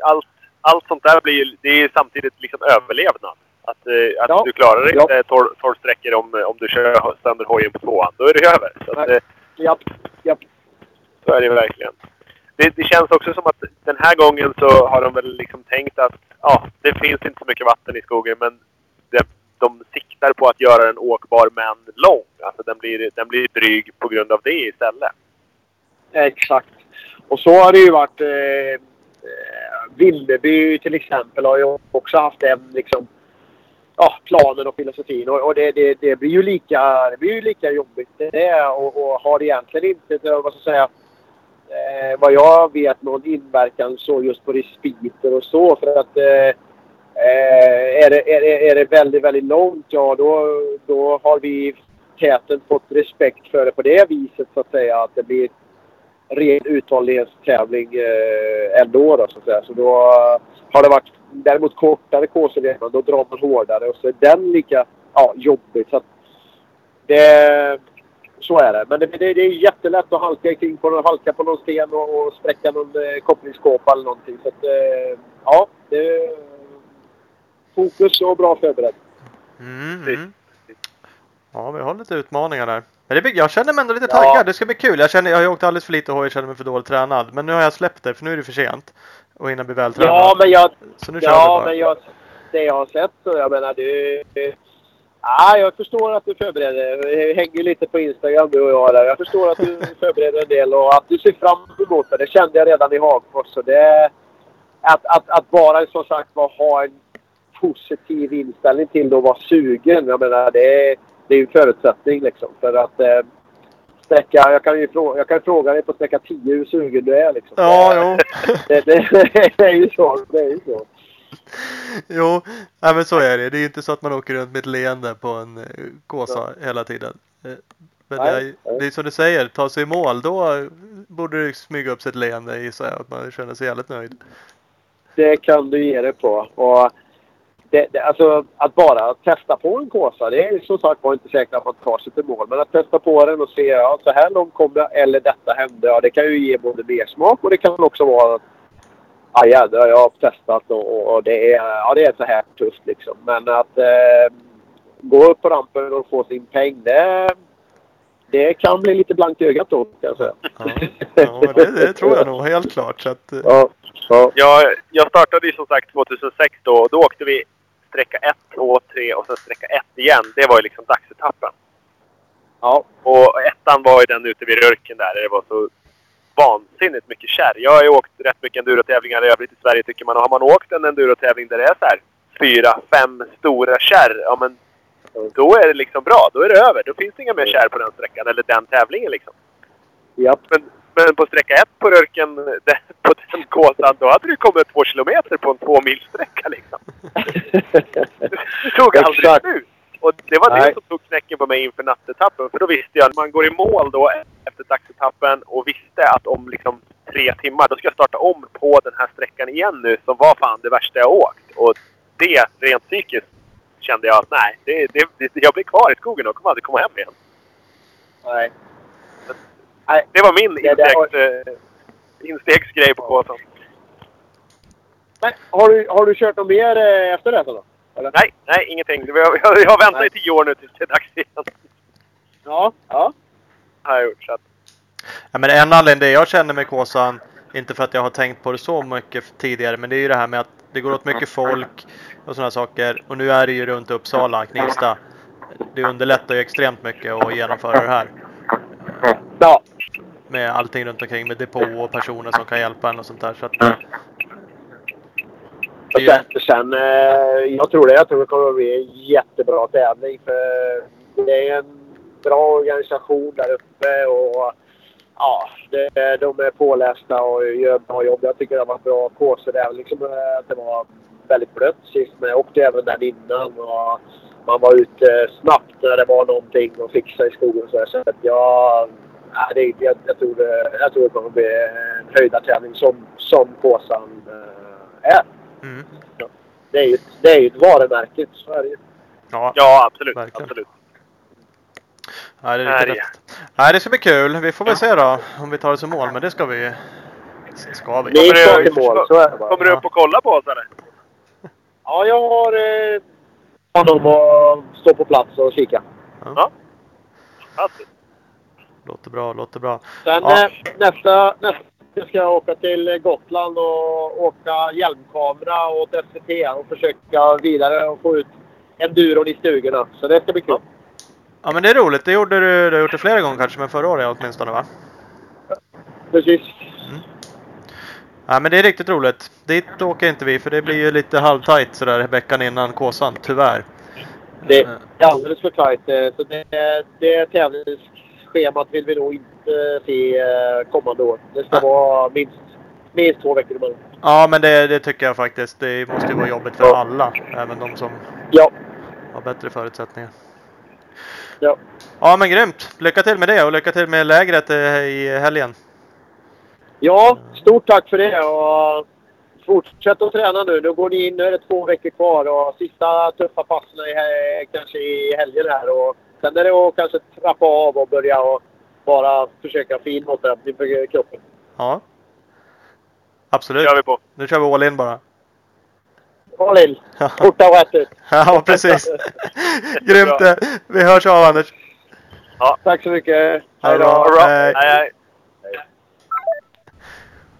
allt, allt sånt där blir ju, det är ju samtidigt liksom överlevnad. Att, eh, att Ja. du klarar Ja. inte 12, 12 sträckor om, om du kör sönder hojen på tvåan. Då är det över. Så, att, Nej. eh, japp. så är det verkligen. Det, det känns också som att den här gången så har de väl liksom tänkt att ja, det finns inte så mycket vatten i skogen men det, de siktar på att göra den åkbar men lång. Alltså den blir, den blir dryg på grund av det istället. Exakt. Och så har det ju varit. Eh, eh, Vimmerby till exempel har ju också haft den liksom, ja, planen och filosofin. Och, och det, det, det blir ju lika, det blir ju lika jobbigt det är, och, och har egentligen inte, vad ska jag säga, eh, vad jag vet någon inverkan så just på respiter och så. För att eh, eh är, det, är, det, är det väldigt, väldigt långt, ja då, då har vi täten fått respekt för det på det viset så att säga. Att det blir ren uthållighetstävling eh, ändå då, så att säga. Så då har det varit däremot kortare kurser då drar man hårdare och så är den lika ja, jobbig. Så att det, så är det. Men det, det, det är jättelätt att halka kring på, halka på någon sten och, och spräcka någon eh, kopplingskåpa eller någonting. Så att, eh, ja, det, fokus och bra förberedd. Mm, mm. Ja, vi har lite utmaningar där. Men det, jag känner mig ändå lite Ja. taggad. Det ska bli kul. Jag, känner, jag har åkt alldeles för lite och känner mig för dåligt tränad. Men nu har jag släppt det för nu är det för sent. Och hinna bli vältränad. Ja, men jag, Så nu kör vi Ja, bara. men jag, det jag har sett så jag menar du... Ja, jag förstår att du förbereder. Det hänger lite på Instagram du och jag där. Jag förstår att du förbereder en del och att du ser fram emot det. Det kände jag redan i Hagfors. Så det, att, att, att bara som sagt var ha en positiv inställning till det och vara sugen. Jag menar det det är en förutsättning liksom. För att eh, sträcka, jag kan ju fråga, jag kan fråga dig på sträcka 10 hur sugen du är liksom. Ja, jo. Det, det, det är ju så. Det är ju så. jo, nej, men så är det. Det är ju inte så att man åker runt med ett leende på en eh, Kåsa hela tiden. Eh, Men det Nej, är, nej. det är som du säger, ta sig i mål. Då borde det smyga upp sig ett leende gissar jag. Att man känner sig jävligt nöjd. Det kan du ge dig på. Och det, det, alltså, att bara testa på en Kåsa, det är som sagt var inte säkert att man tar sig till mål. Men att testa på den och se ja, så här långt kom jag eller detta hände. Ja, det kan ju ge både mer smak och det kan också vara att ja, jädrar, jag har testat och, och det, är, ja, det är så här tufft liksom. Men att eh, gå upp på rampen och få sin peng, det, det kan bli lite blankt i ögat då kan jag säga. Ja, ja det, det tror jag nog helt klart. Så att, eh, Ja, ja. Jag, jag startade ju som sagt 2006 då och då åkte vi sträcka 1, 2, 3 och sen sträcka 1 igen. Det var ju liksom dagsetappen. ja. Och ettan var ju den ute vid Rörken där. Det var så vansinnigt mycket kärr. Jag har ju åkt rätt mycket endurotävlingar i övrigt i Sverige tycker man. Och har man åkt en endurotävling där det är så här fyra, fem stora kärr. Ja men då är det liksom bra. Då är det över. Då finns det inga mer kärr på den sträckan eller den tävlingen liksom. Japp. Men, men på sträcka ett på Rörken, där- på den kåsan, då hade du kommit två kilometer på en två milsträcka liksom. Det tog aldrig slut. Och det var Nej. det som tog knäcken på mig inför nattetappen. För då visste jag att man går i mål då efter dagsetappen och visste att om liksom tre timmar, då ska jag starta om på den här sträckan igen nu som var fan det värsta jag åkt. Och det, rent psykiskt, kände jag att nej, det, det, det, jag blir kvar i skogen och kommer aldrig komma hem igen. Nej. Det var min Det instegs, eh, instegsgrej på kåsan. Men har du, har du kört något mer eh, efter det då? Eller? Nej, nej, ingenting. Jag, jag, jag har väntat Nej. i tio år nu tills det är dags igen. Ja. Ja. Har jag gjort. Så att, Ja, men en anledning det jag känner med Kåsan, inte för att jag har tänkt på det så mycket tidigare, men det är ju det här med att det går åt mycket folk och sådana saker. Och nu är det ju runt Uppsala, Knivsta. Det underlättar ju extremt mycket att genomföra det här. Ja. Med allting runt omkring med depå och personer som kan hjälpa en och sånt där. Så att, Och sen, sen eh, jag tror det. Jag tror det kommer att bli en jättebra tävling. För det är en bra organisation där uppe och ja, det, de är pålästa och gör bra jobb. Jag tycker det varit bra kurser där. Liksom, eh, att det var väldigt blött sist, men jag åkte även den innan. Och, man var ute snabbt när det var någonting att fixa i skogen. och Så, här. så att jag, nej, det, jag, jag, tror det, jag tror det kommer bli en höjdartävling som, som Kåsan eh, är. Mm. Det är ju ett- det är ju ett varumärke. Det ju. Ja, Ja, absolut. Verkligen. absolut. Nej, det är häftigt. Nej, det ska bli kul. Vi får väl se då om vi tar oss i mål, men det ska vi. Ska vi. Kommer ska du- mål, så är det bara. Kommer du upp och kolla på oss eller? Ja, jag har eh, honom att stå på plats och kika. Ja. Fantastiskt. Låter bra, låter bra. Sen Ja. eh, nästa, nästa ska jag åka till Gotland och åka hjälmkamera åt SVT och försöka vidare och få ut enduron i stugorna. Så det ska bli kul. Ja, men det är roligt. Det gjorde du, du har gjort det flera gånger kanske, men förra året åtminstone va? Precis. Ja, men det är riktigt roligt. Dit åker inte vi, för det blir ju lite halvtajt sådär veckan innan Kåsan, tyvärr. Det Eh, är alldeles för tajt. eh, Så det, det tävlingsschemat vill vi nog inte se eh, kommande år. Det ska Nej. vara minst, minst två veckor emellan. Ja, men det, det tycker jag faktiskt. Det måste ju vara jobbigt för Ja. alla, även de som Ja. har bättre förutsättningar. ja. Ja, men grymt! Lycka till med det och lycka till med lägret eh, i helgen. Ja, stort tack för det. Och fortsätt att träna nu. Nu går ni in. Nu är det två veckor kvar och sista tuffa passen är kanske i helgen här. Och sen är det att kanske trappa av och börja och bara försöka få in återhämtning för kroppen. Ja. Absolut. kör vi på. Nu kör vi all in bara. Håll in! Forta och rätt ut! ja, precis. Grymt! Vi hörs av Anders. Tack så mycket! Hej då! Hej.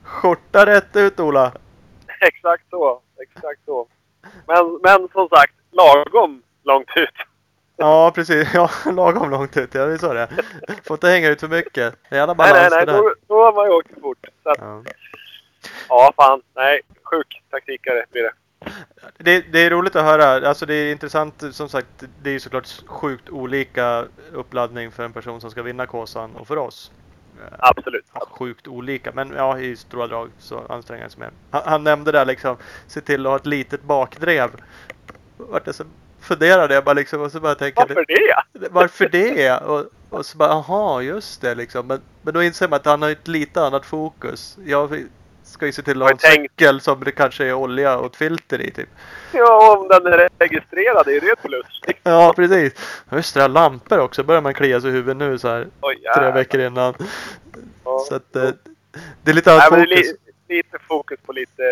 Skjorta rätt ut Ola. Exakt så. Exakt så. Men, men som sagt, lagom långt ut. Ja, precis. Ja, lagom långt ut. Ja, vi sa det. Får inte hänga ut för mycket. Jävla Nej, balans nej, nej. det där. Då, då har man ju åkt fort. Så att, Ja. ja, fan. Nej, sjuk taktikare blir det. Det, det är roligt att höra. Alltså det är intressant som sagt. Det är ju såklart sjukt olika uppladdning för en person som ska vinna Kåsan och för oss. Eh, Absolut. Sjukt olika, men ja, i stora drag så anstränger han sig mer. Han, han nämnde där liksom, se till att ha ett litet bakdrev. Vart jag så funderade jag bara liksom och så bara tänker Varför det? varför det? Och, och så bara, aha, just det liksom. Men, men då inser man att han har ett lite annat fokus. Jag ska ju se till att ha en cykel som det kanske är olja och ett filter i typ. Ja, om den är registrerad är det ett plus. Ja, precis. Just det, lampor också. Börjar man klia sig i huvudet nu så här Oj, tre veckor innan. Ja. Så att eh, det är lite annat fokus. Li, lite fokus på lite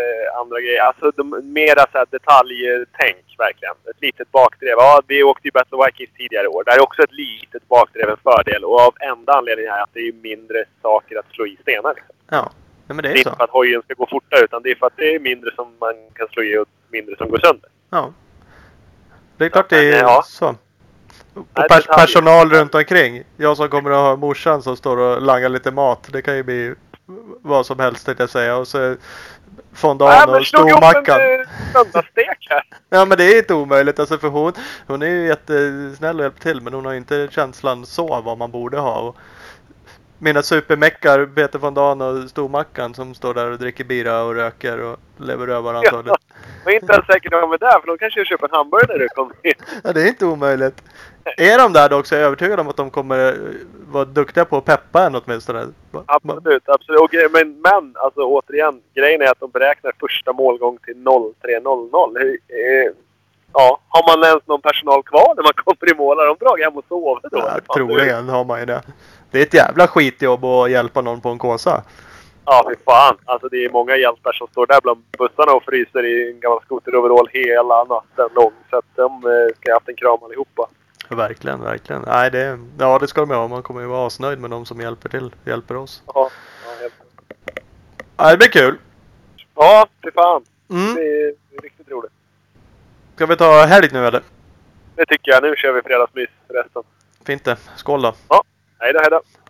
andra grejer. Alltså de, mera så här detaljtänk verkligen. Ett litet bakdrev. Ja, vi åkte ju Battle Vikings tidigare år. Där är också ett litet bakdrev en fördel. Och av enda anledningen är att det är mindre saker att slå i stenar. Liksom. Ja, men det Det är är inte så. för att hojen ska gå fortare utan det är för att det är mindre som man kan slå i och mindre som går sönder. Ja. Det är klart det är Ja. så. Och pers personal runt omkring. Jag som kommer att ha morsan som står och langar lite mat. Det kan ju bli vad som helst tänkte jag säga. Och så fondan och stormackan. eh. Ja men det är inte omöjligt alltså för hon, hon är ju jättesnäll och hjälper till men hon har ju inte känslan så vad man borde ha. Och mina supermeckar, Peter von Dan och Stormackan som står där och dricker bira och röker och lever rövar antagligen. Jag är inte ens säker på att de är där för de kanske köper en hamburgare när du kommer in. Ja, det är inte omöjligt. Är de där dock så är jag övertygad om att de kommer eh, vara duktiga på att peppa en åtminstone. Absolut, absolut. Och, gre- men, men alltså återigen, grejen är att de beräknar första målgång till 03.00. Hur, eh, ja, har man ens någon personal kvar när man kommer i mål? Har de dragit hem och sovit då? Ja, troligen har man ju det. Det är ett jävla skitjobb att hjälpa någon på en kåsa. Ja, fy fan. Alltså det är många hjältar som står där bland bussarna och fryser i en gammal skoteroverall hela natten lång. Så att de eh, ska ha haft en kram allihopa. Verkligen, verkligen. Nej, det, ja, det ska de ha. Man kommer ju vara asnöjd med de som hjälper till, hjälper oss. Ja, ja, helt. Ja, det blir kul. ja fy fan. Mm. Det är, det är riktigt roligt. Ska vi ta helg nu eller? Det tycker jag. Nu kör vi fredagsmys resten. Fint det. Skål då. Hej då, hej då.